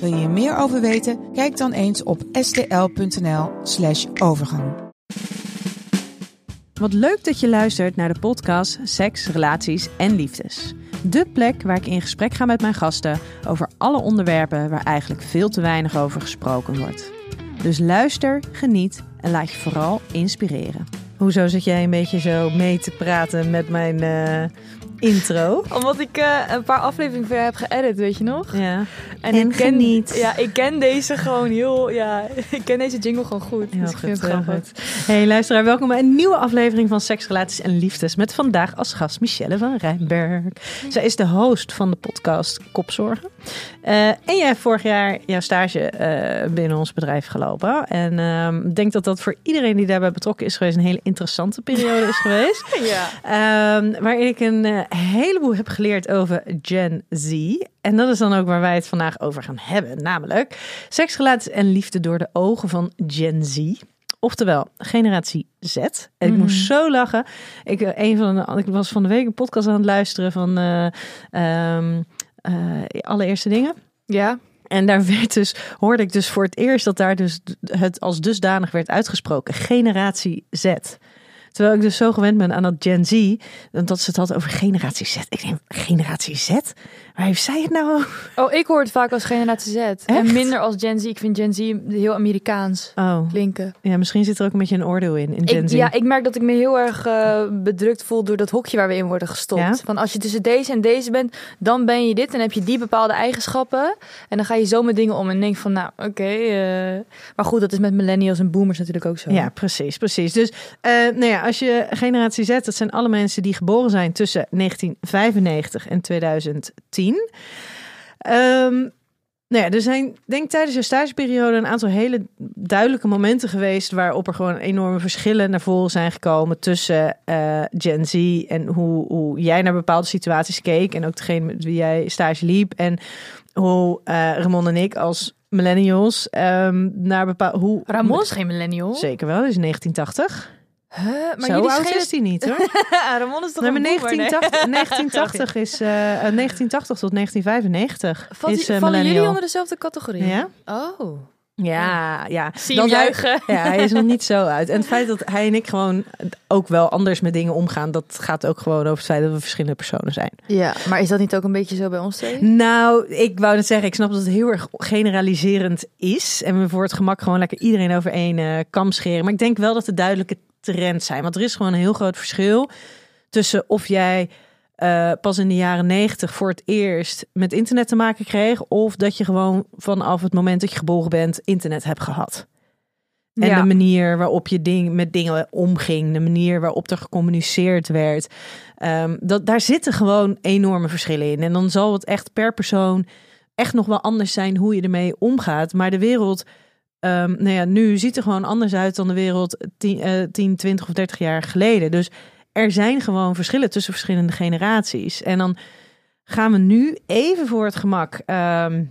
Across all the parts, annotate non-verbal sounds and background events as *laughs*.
Wil je hier meer over weten? Kijk dan eens op stl.nl/slash overgang. Wat leuk dat je luistert naar de podcast Seks, Relaties en Liefdes. De plek waar ik in gesprek ga met mijn gasten over alle onderwerpen waar eigenlijk veel te weinig over gesproken wordt. Dus luister, geniet en laat je vooral inspireren. Hoezo zit jij een beetje zo mee te praten met mijn eh, intro? Omdat ik eh, een paar afleveringen voor heb geëdit, weet je nog? Ja. En, En ik ken, geniet. Ja, ik ken deze gewoon heel... Ja, *laughs* ik ken deze jingle gewoon goed. Heel dus ik vind het heel grappig. goed. Hey luisteraar, welkom bij een nieuwe aflevering van Seks, Relaties en Liefdes. Met vandaag als gast Michelle van Rijnberg. Zij is de host van de podcast Kopzorgen. Eh, en jij hebt vorig jaar jouw stage eh, binnen ons bedrijf gelopen. En ehm, ik denk dat dat voor iedereen die daarbij betrokken is geweest... een hele interessante periode is geweest. *laughs* Ja. Ehm, waarin ik een heleboel heb geleerd over Gen Z. En dat is dan ook waar wij het vandaag over gaan hebben. Namelijk seks, relaties en liefde door de ogen van Gen Z. Oftewel, generatie Z. En ik moest zo lachen. Ik, eh, een van de, ik was van de week een podcast aan het luisteren van ehm, eh, Allereerste Dingen. Ja. En daar werd dus, hoorde ik dus voor het eerst dat daar dus het als dusdanig werd uitgesproken. Generatie Z. Terwijl ik dus zo gewend ben aan dat Gen Z, dat ze het had over generatie Z. Ik denk, generatie Z? Waar heeft zij het nou over? Oh, ik hoor het vaak als generatie Z. Echt? En minder als Gen Z. Ik vind Gen Z heel Amerikaans Oh, klinken. ja, misschien zit er ook een beetje een oordeel in, in Gen Ik, Z. ja, ik merk dat ik me heel erg eh, bedrukt voel door dat hokje waar we in worden gestopt. Ja? Van als je tussen deze en deze bent, dan ben je dit en heb je die bepaalde eigenschappen. En dan ga je zo met dingen om en denk van, nou, oké. eh, maar goed, dat is met millennials en boomers natuurlijk ook zo. Ja, precies, precies. Dus eh, nou ja, als je generatie Z, dat zijn alle mensen die geboren zijn tussen 1995 en 2010. Ehm, nou ja, er zijn, denk ik, tijdens je stageperiode een aantal hele duidelijke momenten geweest waarop er gewoon enorme verschillen naar voren zijn gekomen tussen eh, Gen Z en hoe, hoe jij naar bepaalde situaties keek en ook degene met wie jij stage liep en hoe eh, Ramon en ik als millennials ehm, naar bepaalde hoe Ramon is geen millennial. Zeker wel, is 1980. Huh? Maar Zo jullie oud schelen- is hij niet hoor. *laughs* Ramon is toch Nee, een boomer, nee? 1980, 1980 *laughs* is eh, eh, 1980 tot 1995 Valt, is eh, vallen jullie onder dezelfde categorie? Ja? Oh. Ja, ja. Zie hij- juichen. *laughs* Ja, hij is nog niet zo *laughs* uit. En het feit dat hij en ik gewoon ook wel anders met dingen omgaan, dat gaat ook gewoon over het feit dat we verschillende personen zijn. Ja, maar is dat niet ook een beetje zo bij ons twee? Nou, ik wou net zeggen, ik snap dat het heel erg generaliserend is. En we voor het gemak gewoon lekker iedereen over één eh, kam scheren. Maar ik denk wel dat er duidelijke trends zijn. Want er is gewoon een heel groot verschil tussen of jij eh, pas in de jaren negentig voor het eerst met internet te maken kreeg. Of dat je gewoon vanaf het moment dat je geboren bent internet hebt gehad. En Ja. de manier waarop je ding, met dingen omging, de manier waarop er gecommuniceerd werd. Ehm, dat, daar zitten gewoon enorme verschillen in. En dan zal het echt per persoon echt nog wel anders zijn hoe je ermee omgaat. Maar de wereld, ehm, nou ja, nu ziet er gewoon anders uit dan de wereld 10, eh, 10, 20 of 30 jaar geleden. Dus er zijn gewoon verschillen tussen verschillende generaties. En dan gaan we nu even voor het gemak. ehm,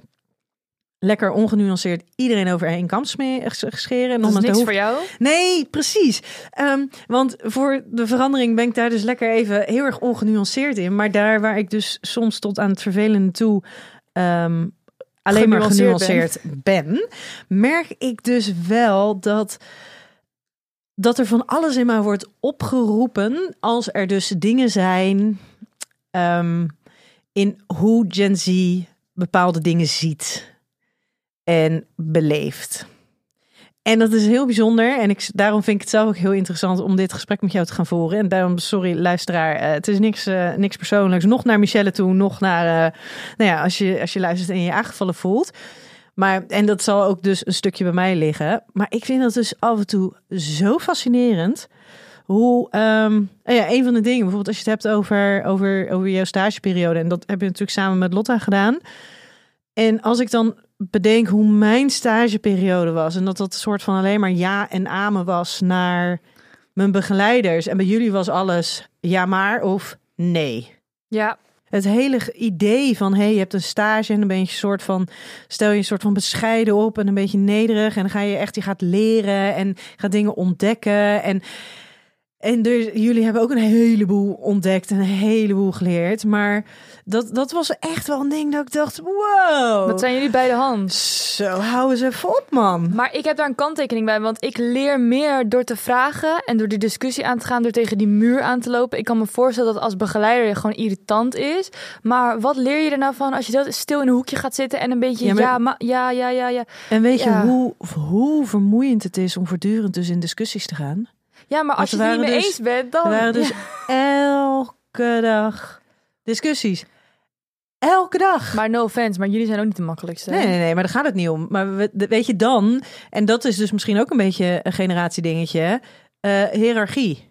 Lekker ongenuanceerd iedereen over één kam sme- scheren. En Dat is niks hoeft- voor jou? Nee, precies. Ehm, want voor de verandering ben ik daar dus lekker even heel erg ongenuanceerd in. Maar daar waar ik dus soms tot aan het vervelende toe ehm, alleen maar Genuanceerd genuanceerd ben. merk ik dus wel dat, dat er van alles in mij wordt opgeroepen als er dus dingen zijn ehm, in hoe Gen Z bepaalde dingen ziet en beleeft. En dat is heel bijzonder. En ik, daarom vind ik het zelf ook heel interessant om dit gesprek met jou te gaan voeren. En daarom, sorry luisteraar, eh, het is niks, eh, niks persoonlijks. Nog naar Michelle toe, nog naar, eh, nou ja, als je, als je luistert en je je aangevallen voelt. Maar, en dat zal ook dus een stukje bij mij liggen. Maar ik vind dat dus af en toe zo fascinerend. Hoe, ehm, nou ja, een van de dingen, bijvoorbeeld als je het hebt over, over, over jouw stageperiode. En dat heb je natuurlijk samen met Lotta gedaan. En als ik dan bedenk hoe mijn stageperiode was en dat dat een soort van alleen maar ja en amen was naar mijn begeleiders en bij jullie was alles ja maar of nee. Ja, Het hele idee van hey, je hebt een stage en dan ben je een soort van stel je een soort van bescheiden op en een beetje nederig en dan ga je echt je gaat leren en gaat dingen ontdekken en en dus, jullie hebben ook een heleboel ontdekt en een heleboel geleerd, maar dat dat was echt wel een ding dat ik dacht wow. dat zijn jullie bij de hand. Zo, hou eens even op, man. Maar ik heb daar een kanttekening bij, want ik leer meer door te vragen en door die discussie aan te gaan, door tegen die muur aan te lopen. Ik kan me voorstellen dat als begeleider je gewoon irritant is. Maar wat leer je er nou van als je dat stil in een hoekje gaat zitten en een beetje Ja, ja, maar- ja, ja, ja, ja. En weet je hoe, hoe vermoeiend het is om voortdurend dus in discussies te gaan? Ja, maar als je het niet mee dus- eens bent, dan... Er waren dus Ja. elke dag discussies. Elke dag. Maar no offense, maar jullie zijn ook niet de makkelijkste. Nee, nee, nee, maar daar gaat het niet om. Maar we- weet je dan, en dat is dus misschien ook een beetje een generatiedingetje? Eh, hiërarchie.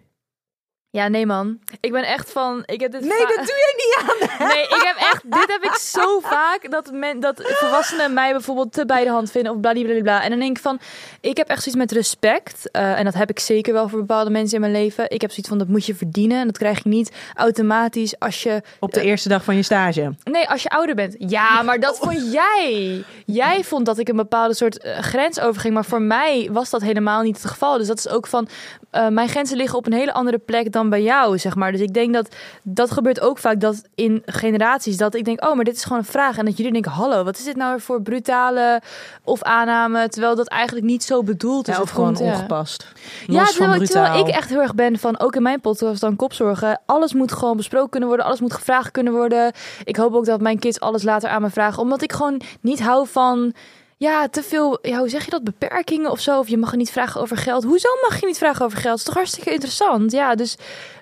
Ja, nee man. Ik ben echt van... Ik heb dit Nee, dat doe je niet aan. Nee, ik heb echt, dit heb ik zo vaak dat, men, dat volwassenen mij bijvoorbeeld te bij de hand vinden of bladibladibla. En dan denk ik van, ik heb echt zoiets met respect. eh, en dat heb ik zeker wel voor bepaalde mensen in mijn leven. Ik heb zoiets van, dat moet je verdienen. En dat krijg je niet automatisch als je, Op de eerste dag van je stage. nee, als je ouder bent. Ja, maar dat vond jij. Jij vond dat ik een bepaalde soort eh, grens overging. Maar voor mij was dat helemaal niet het geval. Dus dat is ook van, eh, mijn grenzen liggen op een hele andere plek dan bij jou, zeg maar. Dus ik denk dat dat gebeurt ook vaak dat in generaties dat ik denk, oh, maar dit is gewoon een vraag. En dat jullie denken, hallo, wat is dit nou weer voor brutale of aanname? Terwijl dat eigenlijk niet zo bedoeld is. Ja, of gewoon komt, ongepast. Ja, terwijl, terwijl ik echt heel erg ben van, ook in mijn podcast dan kopzorgen, alles moet gewoon besproken kunnen worden, alles moet gevraagd kunnen worden. Ik hoop ook dat mijn kids alles later aan me vragen, omdat ik gewoon niet hou van, ja, te veel, ja, hoe zeg je dat, beperkingen of zo. Of je mag niet vragen over geld. Hoezo mag je niet vragen over geld? Dat is toch hartstikke interessant? Ja, dus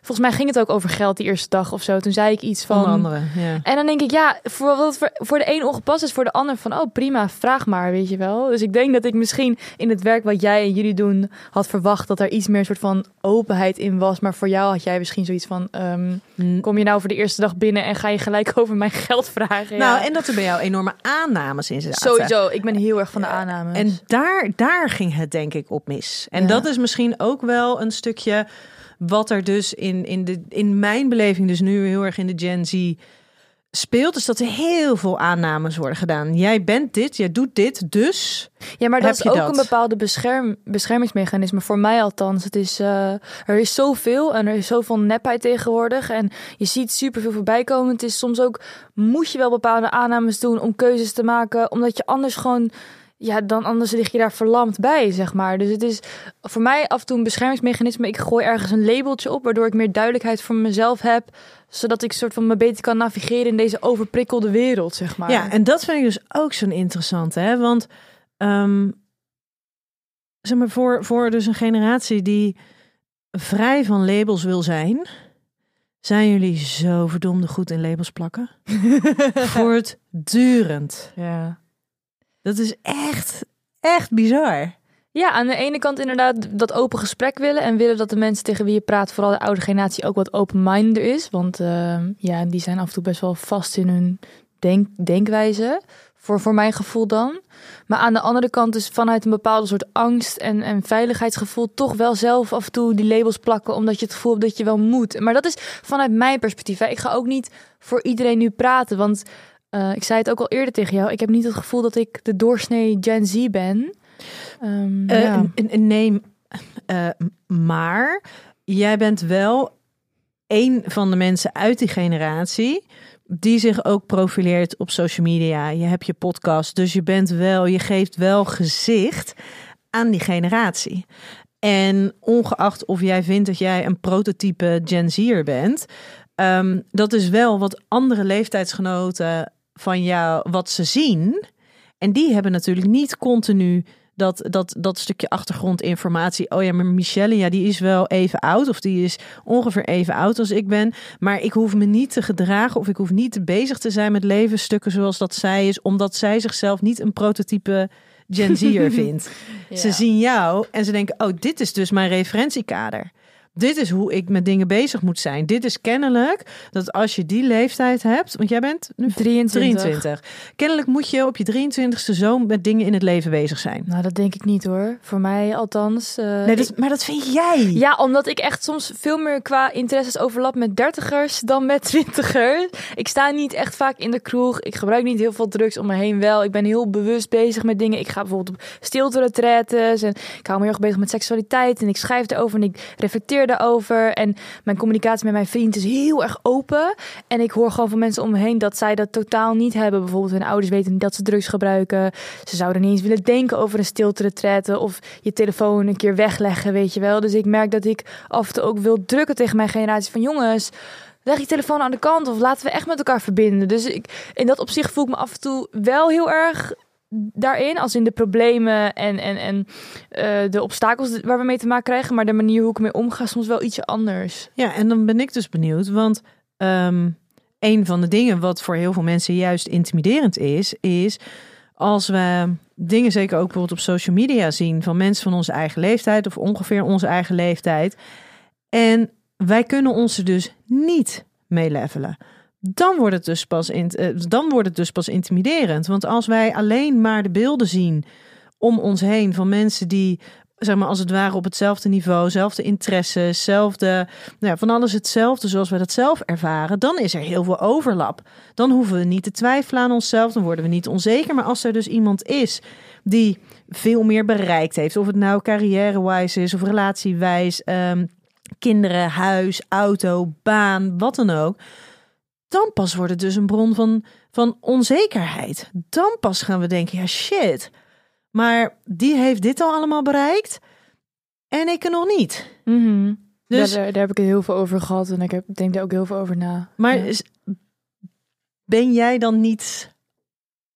volgens mij ging het ook over geld die eerste dag of zo. Toen zei ik iets van... Onder andere, ja. En dan denk ik, ja, voor, wat voor, voor de een ongepast is, voor de ander van, oh prima, vraag maar, weet je wel. Dus ik denk dat ik misschien in het werk wat jij en jullie doen had verwacht dat er iets meer soort van openheid in was. Maar voor jou had jij misschien zoiets van, ehm, Hm. kom je nou voor de eerste dag binnen en ga je gelijk *laughs* over mijn geld vragen? Nou, Ja. en dat er bij jou enorme aannames in zaten. Sowieso, ik ben heel erg van de aannames. En daar, daar ging het denk ik op mis. En Ja. dat is misschien ook wel een stukje wat er dus in, in, de, in mijn beleving, dus nu heel erg in de Gen Z speelt, is dat er heel veel aannames worden gedaan. Jij bent dit, jij doet dit, dus. Ja, maar dat Heb is je ook dat? een bepaalde bescherm, beschermingsmechanisme. Voor mij althans. Het is, eh, er is zoveel en er is zoveel nepheid tegenwoordig. En je ziet superveel voorbij komen. Het is soms ook, moet je wel bepaalde aannames doen om keuzes te maken. Omdat je anders gewoon, ja, dan anders lig je daar verlamd bij, zeg maar. Dus het is voor mij af en toe een beschermingsmechanisme. Ik gooi ergens een labeltje op, waardoor ik meer duidelijkheid voor mezelf heb. Zodat ik soort van me beter kan navigeren in deze overprikkelde wereld, zeg maar. Ja, en dat vind ik dus ook zo'n interessant, hè? Want ehm, zeg maar, voor, voor dus een generatie die vrij van labels wil zijn, zijn jullie zo verdomde goed in labels plakken. *laughs* Voortdurend. ja. Dat is echt, echt bizar. Ja, aan de ene kant inderdaad dat open gesprek willen. En willen dat de mensen tegen wie je praat, vooral de oude generatie, ook wat open-minded is. Want eh, ja, die zijn af en toe best wel vast in hun denk denkwijze. Voor, voor mijn gevoel dan. Maar aan de andere kant is vanuit een bepaalde soort angst en, en veiligheidsgevoel toch wel zelf af en toe die labels plakken. Omdat je het gevoel hebt dat je wel moet. Maar dat is vanuit mijn perspectief. Hè. Ik ga ook niet voor iedereen nu praten. Want eh, ik zei het ook al eerder tegen jou. Ik heb niet het gevoel dat ik de doorsnee Gen Z ben. Ehm, Eh, ja. nee, eh, maar jij bent wel een van de mensen uit die generatie die zich ook profileert op social media. Je hebt je podcast, dus je bent wel, je geeft wel gezicht aan die generatie. En ongeacht of jij vindt dat jij een prototype Gen Z'er bent, ehm, dat is wel wat andere leeftijdsgenoten van jou, wat ze zien. En die hebben natuurlijk niet continu dat, dat, dat stukje achtergrondinformatie. Oh ja, maar Michelle, ja, die is wel even oud. Of die is ongeveer even oud als ik ben. Maar ik hoef me niet te gedragen. Of ik hoef niet bezig te zijn met levensstukken zoals dat zij is. Omdat zij zichzelf niet een prototype Gen Z'er *laughs* vindt. Ze zien jou en ze denken, oh, dit is dus mijn referentiekader. Dit is hoe ik met dingen bezig moet zijn. Dit is kennelijk dat als je die leeftijd hebt, want jij bent nu 23. 23. Kennelijk moet je op je 23ste zo met dingen in het leven bezig zijn. Nou, dat denk ik niet hoor. Voor mij althans. eh, Nee, ik- maar dat vind jij. Ja, omdat ik echt soms veel meer qua interesses overlap met dertigers dan met twintigers. Ik sta niet echt vaak in de kroeg. Ik gebruik niet heel veel drugs om me heen wel. Ik ben heel bewust bezig met dingen. Ik ga bijvoorbeeld op stilte-retretes en ik hou me heel erg bezig met seksualiteit en ik schrijf erover en ik reflecteer daarover. En mijn communicatie met mijn vriend is heel erg open. En ik hoor gewoon van mensen om me heen dat zij dat totaal niet hebben. Bijvoorbeeld hun ouders weten dat ze drugs gebruiken. Ze zouden niet eens willen denken over een stilte-retraite of je telefoon een keer wegleggen, weet je wel. Dus ik merk dat ik af en toe ook wil drukken tegen mijn generatie van jongens. Leg je telefoon aan de kant of laten we echt met elkaar verbinden. Dus ik, in dat opzicht voel ik me af en toe wel heel erg daarin. Als in de problemen en, en, en eh, de obstakels waar we mee te maken krijgen. Maar de manier hoe ik ermee omga soms wel ietsje anders. Ja, en dan ben ik dus benieuwd, want ehm, een van de dingen wat voor heel veel mensen juist intimiderend is, is als we dingen zeker ook bijvoorbeeld op social media zien van mensen van onze eigen leeftijd of ongeveer onze eigen leeftijd. En wij kunnen ons er dus niet mee levelen. Dan wordt, het dus pas eh, dan wordt het dus pas intimiderend. Want als wij alleen maar de beelden zien om ons heen van mensen die, zeg maar, als het ware op hetzelfde niveau, zelfde interesses, zelfde, nou ja, van alles hetzelfde zoals wij dat zelf ervaren, dan is er heel veel overlap. Dan hoeven we niet te twijfelen aan onszelf, dan worden we niet onzeker. Maar als er dus iemand is die veel meer bereikt heeft, of het nou carrière-wise is of relatiewijs, ehm, kinderen, huis, auto, baan, wat dan ook. Dan pas wordt het dus een bron van, van onzekerheid. Dan pas gaan we denken, ja shit. Maar die heeft dit al allemaal bereikt en ik er nog niet. Dus Dus, daar, daar heb ik het heel veel over gehad en ik heb, denk daar ook heel veel over na. maar Ja. ben jij dan niet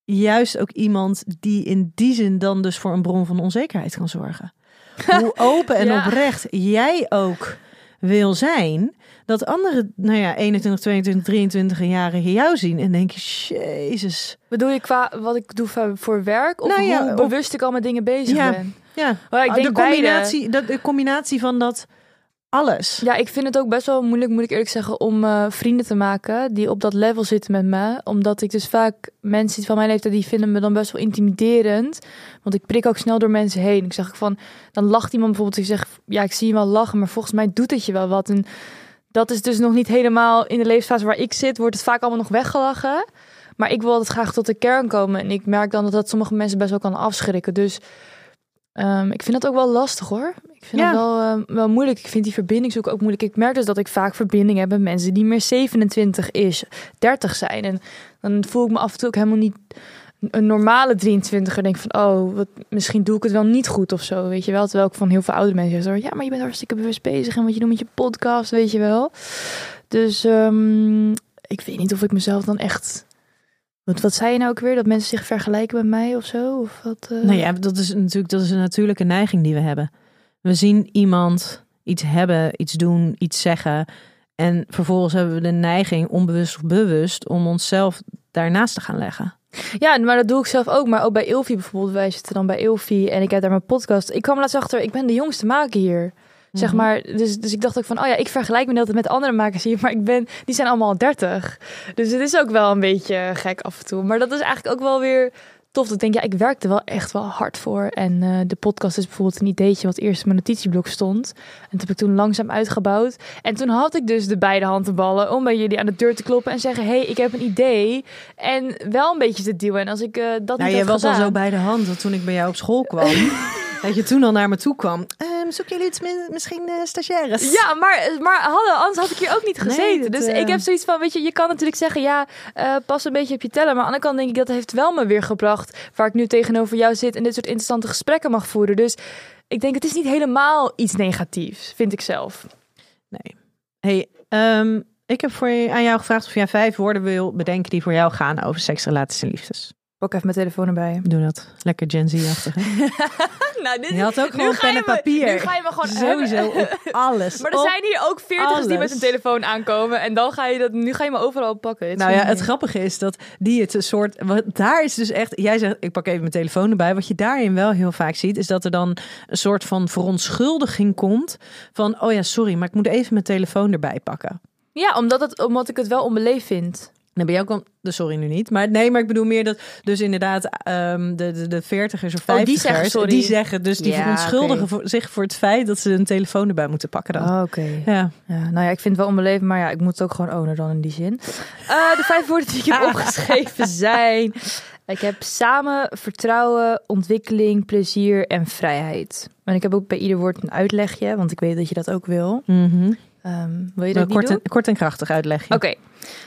juist ook iemand die in die zin dan dus voor een bron van onzekerheid kan zorgen? *laughs* Hoe open en Ja. oprecht jij ook wil zijn, dat andere, nou ja, 21, 22, 23 jarigen jou zien en denken, jezus. Bedoel je qua wat ik doe voor- werk of Nou ja, hoe bewust ik al met dingen bezig Ja. ben? Ja, Maar ik denk de, combinatie, dat, de combinatie van dat alles. Ja, ik vind het ook best wel moeilijk, moet ik eerlijk zeggen, om eh, vrienden te maken die op dat level zitten met me. Omdat ik dus vaak mensen van mijn leeftijd, die vinden me dan best wel intimiderend. Want ik prik ook snel door mensen heen. Ik zeg van, dan lacht iemand bijvoorbeeld, ik zeg, ja, ik zie je wel lachen, maar volgens mij doet het je wel wat. En dat is dus nog niet helemaal in de levensfase waar ik zit, wordt het vaak allemaal nog weggelachen. Maar ik wil altijd graag tot de kern komen. En ik merk dan dat dat sommige mensen best wel kan afschrikken. Dus ehm, ik vind dat ook wel lastig hoor. Ik vind Ja. het wel, ehm, wel moeilijk. Ik vind die verbinding zoeken ook moeilijk. Ik merk dus dat ik vaak verbinding heb met mensen die meer 27 is, 30 zijn. En dan voel ik me af en toe ook helemaal niet een normale 23er. Denk van, oh, wat, misschien doe ik het wel niet goed of zo, weet je wel. Terwijl ik van heel veel oude mensen zeg, ja, maar je bent hartstikke bewust bezig en wat je doet met je podcast, weet je wel. Dus ehm, ik weet niet of ik mezelf dan echt... Wat, wat zei je nou ook weer? Dat mensen zich vergelijken met mij of zo? Of wat, eh? Nou ja, dat is natuurlijk dat is een natuurlijke neiging die we hebben. We zien iemand iets hebben, iets doen, iets zeggen. En vervolgens hebben we de neiging, onbewust of bewust, om onszelf daarnaast te gaan leggen. Ja, maar dat doe ik zelf ook. Maar ook bij Ilfie bijvoorbeeld. Wij zitten dan bij Ilfie en ik heb daar mijn podcast. Ik kwam laatst achter, ik ben de jongste maker hier. Zeg Mhm. maar, dus, dus ik dacht ook van, oh ja, ik vergelijk me altijd met andere makers hier, *laughs* maar ik ben, die zijn allemaal 30. Dus het is ook wel een beetje gek af en toe. Maar dat is eigenlijk ook wel weer tof. Dat ik denk, ja, ik werkte wel echt wel hard voor. En eh, de podcast is bijvoorbeeld een ideetje wat eerst in mijn notitieblok stond. En dat heb ik toen langzaam uitgebouwd. En toen had ik dus de beide handenballen om bij jullie aan de deur te kloppen en zeggen, hey, ik heb een idee. En wel een beetje te duwen. En als ik eh, dat Nou, niet je had was al gedaan... zo bij de hand toen ik bij jou op school kwam, *laughs* dat je toen al naar me toe kwam. Ehm zoeken jullie iets mi- misschien eh, stagiaires? Ja, maar, maar hallo, anders had ik hier ook niet Nee, gezeten. dat, dus eh, ik heb zoiets van, weet je, je kan natuurlijk zeggen, ja, eh, pas een beetje op je tellen. Maar aan de andere kant denk ik, dat heeft wel me weer gebracht waar ik nu tegenover jou zit en dit soort interessante gesprekken mag voeren. Dus ik denk, het is niet helemaal iets negatiefs, vind ik zelf. Nee. Hey, ehm, ik heb voor aan jou gevraagd of jij vijf woorden wil bedenken die voor jou gaan over seks, relaties en liefdes. Pak even mijn telefoon erbij. Doe dat. Lekker Gen Z-achtig. *laughs* Nou, dit Je had ook gewoon pen en me- papier. Nu ga je me gewoon *laughs* Sowieso op alles. *laughs* Maar er Op zijn hier ook veertigers die met een telefoon aankomen. En dan ga je dat, nu ga je me overal pakken. Nou ja, het grappige is dat die het een soort. Wat, daar is dus echt. Jij zegt, ik pak even mijn telefoon erbij. Wat je daarin wel heel vaak ziet, is dat er dan een soort van verontschuldiging komt. Van, oh ja, sorry, maar ik moet even mijn telefoon erbij pakken. Ja, omdat, het, omdat ik het wel onbeleefd vind. Je ook al. de Sorry nu niet. Maar nee, maar ik bedoel meer dat. Dus inderdaad, ehm, de, de, de 40ers of 50ers. Oh, die zeggen sorry. Die zeggen dus die Ja, verontschuldigen voor, zich voor het feit dat ze een telefoon erbij moeten pakken dan. Oh, Oké. Ja. Ja, nou ja, ik vind het wel onbeleefd, maar ja, ik moet het ook gewoon ownen dan in die zin. Eh, de vijf woorden die ik heb *laughs* opgeschreven zijn... Ik heb samen, vertrouwen, ontwikkeling, plezier en vrijheid. En ik heb ook bij ieder woord een uitlegje, want ik weet dat je dat ook wil. Mhm. Ehm, wil je dat kort, en, kort en krachtig uitleggen. Oké.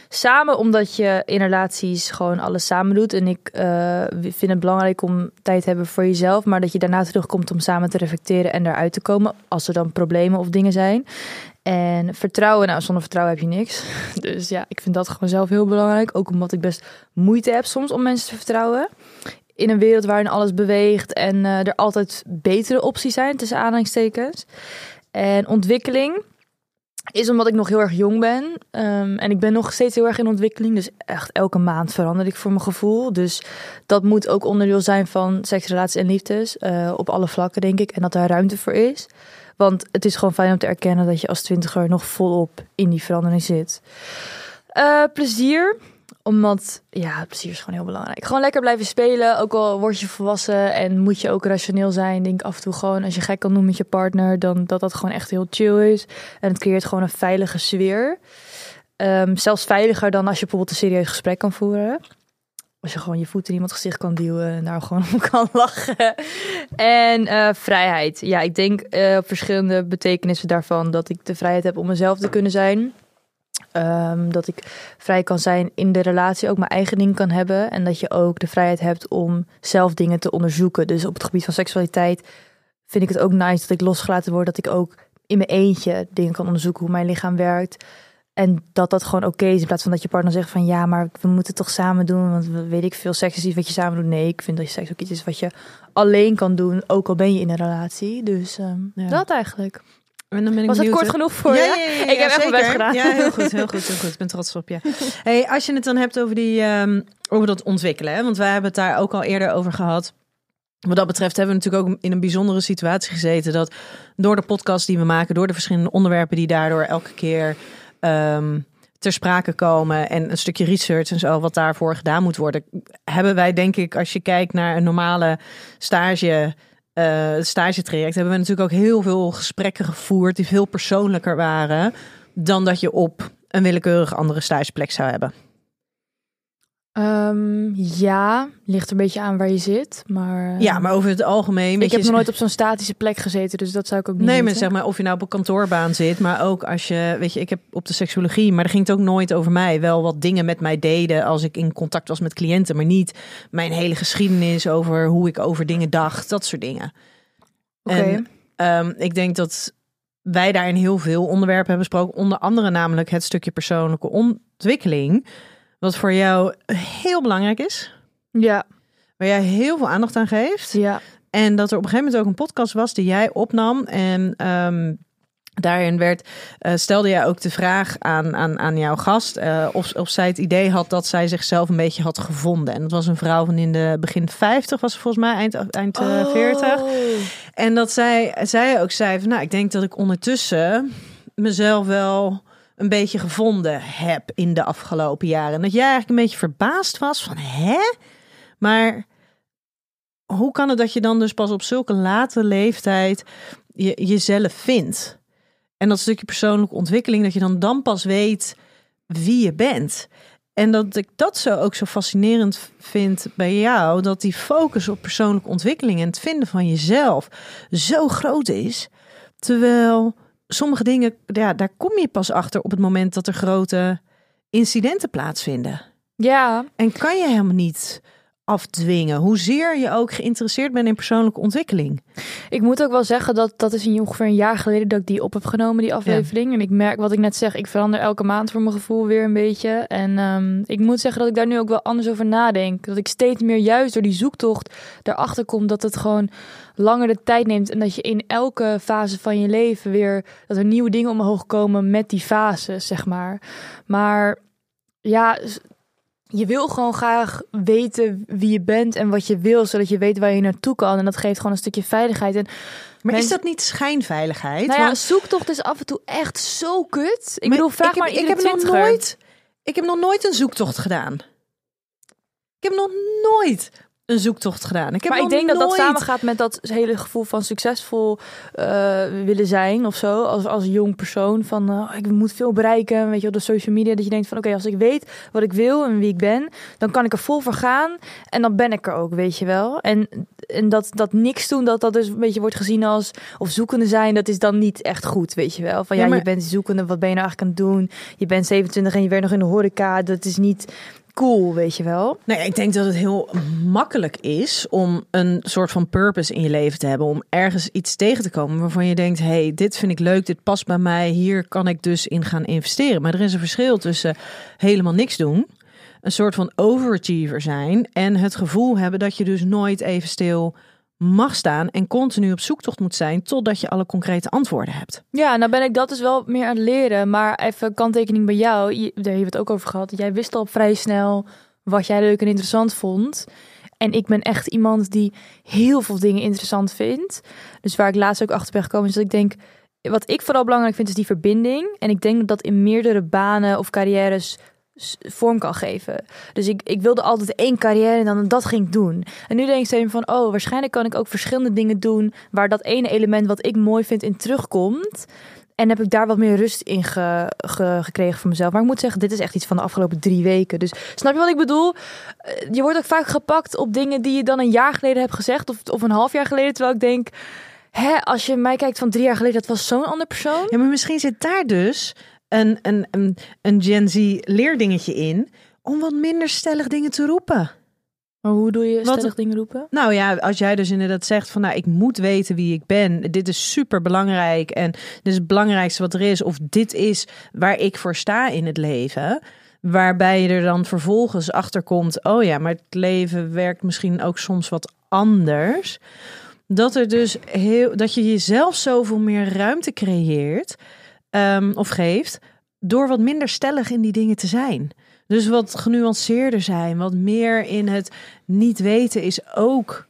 Samen omdat je in relaties gewoon alles samen doet. En ik eh, vind het belangrijk om tijd te hebben voor jezelf. Maar dat je daarna terugkomt om samen te reflecteren en eruit te komen. Als er dan problemen of dingen zijn. En vertrouwen, nou zonder vertrouwen heb je niks. *laughs* Dus ja, ik vind dat gewoon zelf heel belangrijk. Ook omdat ik best moeite heb soms om mensen te vertrouwen. In een wereld waarin alles beweegt en eh, er altijd betere opties zijn, tussen aanhalingstekens. En ontwikkeling is omdat ik nog heel erg jong ben. Ehm, en ik ben nog steeds heel erg in ontwikkeling. Dus echt elke maand verander ik voor mijn gevoel. Dus dat moet ook onderdeel zijn van seks, relaties en liefdes. eh, op alle vlakken, denk ik. En dat daar ruimte voor is. Want het is gewoon fijn om te erkennen dat je als twintiger nog volop in die verandering zit. Eh, plezier omdat, ja, plezier is gewoon heel belangrijk. Gewoon lekker blijven spelen. Ook al word je volwassen en moet je ook rationeel zijn. Denk af en toe gewoon, als je gek kan doen met je partner, dan dat dat gewoon echt heel chill is. En het creëert gewoon een veilige sfeer. Ehm, zelfs veiliger dan als je bijvoorbeeld een serieus gesprek kan voeren. Als je gewoon je voet in iemands gezicht kan duwen en daar gewoon *laughs* om kan lachen. En eh, vrijheid. Ja, ik denk eh, verschillende betekenissen daarvan dat ik de vrijheid heb om mezelf te kunnen zijn. Ehm, dat ik vrij kan zijn in de relatie, ook mijn eigen ding kan hebben. En dat je ook de vrijheid hebt om zelf dingen te onderzoeken. Dus op het gebied van seksualiteit vind ik het ook nice dat ik losgelaten word. Dat ik ook in mijn eentje dingen kan onderzoeken hoe mijn lichaam werkt. En dat dat gewoon oké is. In plaats van dat je partner zegt van ja, maar we moeten het toch samen doen. Want we- weet ik veel, seks is iets wat je samen doet. Nee, ik vind dat je seks ook iets is wat je alleen kan doen. Ook al ben je in een relatie. Dus ehm, dat eigenlijk. En dan ben ik Was het kort genoeg voor je? ik heb echt mijn best gedaan. Ja, heel goed, heel goed, heel goed. Ik ben trots op je. *laughs* Hey, als je het dan hebt over, die, ehm, over dat ontwikkelen, hè? want wij hebben het daar ook al eerder over gehad. Wat dat betreft hebben we natuurlijk ook in een bijzondere situatie gezeten. Dat door de podcast die we maken, door de verschillende onderwerpen die daardoor elke keer ehm, ter sprake komen. En een stukje research en zo, wat daarvoor gedaan moet worden. Hebben wij, denk ik, als je kijkt naar een normale stage eh stagetraject hebben we natuurlijk ook heel veel gesprekken gevoerd die veel persoonlijker waren dan dat je op een willekeurig andere stageplek zou hebben. Ehm, ja, ligt er een beetje aan waar je zit. Maar, Ja, maar over het algemeen. ik heb nog nooit op zo'n statische plek gezeten, dus dat zou ik ook niet Nee, maar zeg maar of je nou op een kantoorbaan zit, maar ook als je, weet je, ik heb op de seksologie, maar daar ging het ook nooit over mij. Wel wat dingen met mij deden als ik in contact was met cliënten, maar niet mijn hele geschiedenis over hoe ik over dingen dacht, dat soort dingen. Oké. Ehm, ik denk dat wij daarin heel veel onderwerpen hebben besproken. Onder andere namelijk het stukje persoonlijke ontwikkeling. Wat voor jou heel belangrijk is. Ja, Waar jij heel veel aandacht aan geeft. ja. En dat er op een gegeven moment ook een podcast was die jij opnam. En ehm, daarin werd, eh, stelde jij ook de vraag aan, aan, aan jouw gast. eh, of, of zij het idee had dat zij zichzelf een beetje had gevonden. En dat was een vrouw van in de begin 50, was ze volgens mij, eind, eind eh, 40. Oh. En dat zij, zij ook zei van, nou, ik denk dat ik ondertussen mezelf wel een beetje gevonden heb in de afgelopen jaren. En dat jij eigenlijk een beetje verbaasd was van, hè? Maar hoe kan het dat je dan dus pas op zulke late leeftijd je, jezelf vindt? En dat stukje persoonlijke ontwikkeling, dat je dan dan pas weet wie je bent. En dat ik dat zo ook zo fascinerend vind bij jou, dat die focus op persoonlijke ontwikkeling en het vinden van jezelf zo groot is. Terwijl sommige dingen, ja, daar kom je pas achter op het moment dat er grote incidenten plaatsvinden. Ja, En kan je helemaal niet afdwingen. Hoezeer je ook geïnteresseerd bent in persoonlijke ontwikkeling. Ik moet ook wel zeggen dat dat is ongeveer een jaar geleden dat ik die op heb genomen, die aflevering. En ik merk wat ik net zeg, ik verander elke maand voor mijn gevoel weer een beetje. En ehm, ik moet zeggen dat ik daar nu ook wel anders over nadenk. Dat ik steeds meer juist door die zoektocht erachter kom dat het gewoon langer de tijd neemt. En dat je in elke fase van je leven weer, dat er nieuwe dingen omhoog komen met die fases, zeg maar. Maar ja, je wil gewoon graag weten wie je bent en wat je wil, zodat je weet waar je naartoe kan. En dat geeft gewoon een stukje veiligheid. En Maar is dat niet schijnveiligheid? nou ja, Want- zoektocht is af en toe echt zo kut. Ik Maar bedoel, vraag ik heb, maar ik iedere heb nog nooit, ik heb nog nooit een zoektocht gedaan. Ik heb nog nooit een zoektocht gedaan. Ik heb maar ik denk dat dat nooit- samengaat met dat hele gevoel van succesvol eh, willen zijn of zo. Als, als jong persoon van eh, ik moet veel bereiken. Weet je, op de social media. Dat je denkt van oké, als ik weet wat ik wil en wie ik ben, dan kan ik er vol voor gaan. En dan ben ik er ook, weet je wel. En, en dat, dat niks doen, dat dat dus een beetje wordt gezien als of zoekende zijn, dat is dan niet echt goed, weet je wel. Van ja, Ja, maar- je bent zoekende, wat ben je nou eigenlijk aan het doen? Je bent 27 en je werkt nog in de horeca. Dat is niet cool, weet je wel. Nee, ik denk dat het heel makkelijk is om een soort van purpose in je leven te hebben. Om ergens iets tegen te komen waarvan je denkt: hey, dit vind ik leuk, dit past bij mij, hier kan ik dus in gaan investeren. Maar er is een verschil tussen helemaal niks doen, een soort van overachiever zijn en het gevoel hebben dat je dus nooit even stil mag staan en continu op zoektocht moet zijn totdat je alle concrete antwoorden hebt. Ja, nou ben ik dat dus wel meer aan het leren. Maar even kanttekening bij jou. Je, daar hebben we het ook over gehad. Jij wist al vrij snel wat jij leuk en interessant vond. En ik ben echt iemand die heel veel dingen interessant vindt. Dus waar ik laatst ook achter ben gekomen is dat ik denk... Wat ik vooral belangrijk vind is die verbinding. En ik denk dat in meerdere banen of carrières vorm kan geven. Dus ik, ik wilde altijd één carrière en dan dat ging ik doen. En nu denk ik steeds van, oh, waarschijnlijk kan ik ook verschillende dingen doen waar dat ene element wat ik mooi vind in terugkomt. En heb ik daar wat meer rust in ge- ge- gekregen voor mezelf. Maar ik moet zeggen, dit is echt iets van de afgelopen drie weken. Dus snap je wat ik bedoel? Eh, Je wordt ook vaak gepakt op dingen die je dan een jaar geleden hebt gezegd. Of, of een half jaar geleden. Terwijl ik denk, hè, als je mij kijkt van drie jaar geleden, dat was zo'n ander persoon. Ja, maar misschien zit daar dus een, een, een, een Gen Z leerdingetje in om wat minder stellig dingen te roepen. Maar hoe doe je Wat- stellig dingen roepen? Nou ja, als jij dus inderdaad zegt van nou, ik moet weten wie ik ben. Dit is super belangrijk en dit is het belangrijkste wat er is. Of dit is waar ik voor sta in het leven. Waarbij je er dan vervolgens achter komt. Oh ja, maar het leven werkt misschien ook soms wat anders. Dat er dus heel dat je jezelf zoveel meer ruimte creëert ehm, of geeft. Door wat minder stellig in die dingen te zijn. Dus wat genuanceerder zijn, wat meer in het niet weten is ook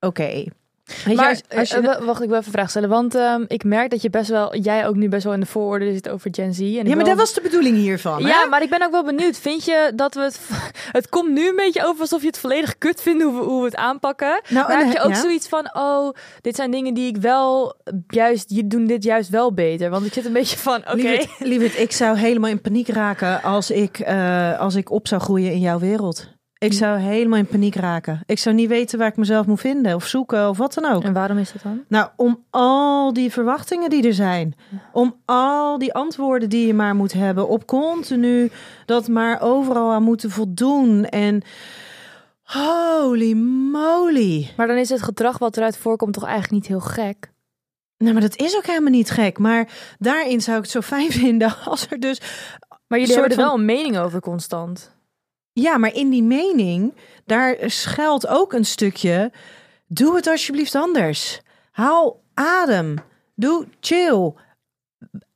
oké. Weet je, Maar als- als je- eh, eh, wacht, ik wil even een vraag stellen. Want ehm, ik merk dat je best wel, jij ook nu best wel in de vooroordelen zit over Gen Z. En ja, maar dat was de bedoeling hiervan. hè? Ja, maar ik ben ook wel benieuwd. Vind je dat we het... *laughs* Het komt nu een beetje over alsof je het volledig kut vindt hoe we, hoe we het aanpakken. Nou, maar heb je ook ja. zoiets van... Oh, dit zijn dingen die ik wel juist... Je doen dit juist wel beter. Want ik zit een beetje van... Oké. Lieverd, lieverd, ik zou helemaal in paniek raken als ik, eh, als ik op zou groeien in jouw wereld. Ik zou helemaal in paniek raken. Ik zou niet weten waar ik mezelf moet vinden of zoeken of wat dan ook. En waarom is dat dan? Nou, om al die verwachtingen die er zijn. Om al die antwoorden die je maar moet hebben. Op continu dat maar overal aan moeten voldoen. En holy moly. Maar dan is het gedrag wat eruit voorkomt toch eigenlijk niet heel gek? Nou, maar dat is ook helemaal niet gek. Maar daarin zou ik het zo fijn *laughs* vinden als er dus... Maar jullie hebben er wel een mening over constant. Ja, maar in die mening, daar schuilt ook een stukje... Doe het alsjeblieft anders. Haal adem. Doe chill.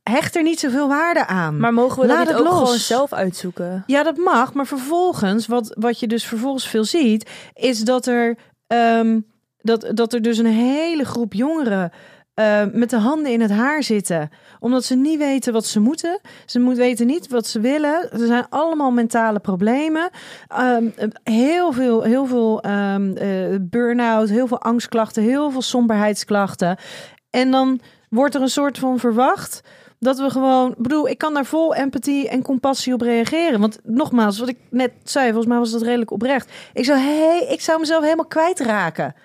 Hecht er niet zoveel waarde aan. Maar mogen we dat Laat het ook los. gewoon zelf uitzoeken? Ja, dat mag. Maar vervolgens, wat, wat je dus vervolgens veel ziet, is dat er, ehm, dat, dat er dus een hele groep jongeren eh, met de handen in het haar zitten. Omdat ze niet weten wat ze moeten. Ze moeten weten niet wat ze willen. Er zijn allemaal mentale problemen. Ehm, heel veel, heel veel eh, burn-out, heel veel angstklachten, heel veel somberheidsklachten. En dan wordt er een soort van verwacht dat we gewoon, bedoel, ik kan daar vol empathie en compassie op reageren. Want nogmaals, wat ik net zei, volgens mij was dat redelijk oprecht. Ik zou, hey, ik zou mezelf helemaal kwijtraken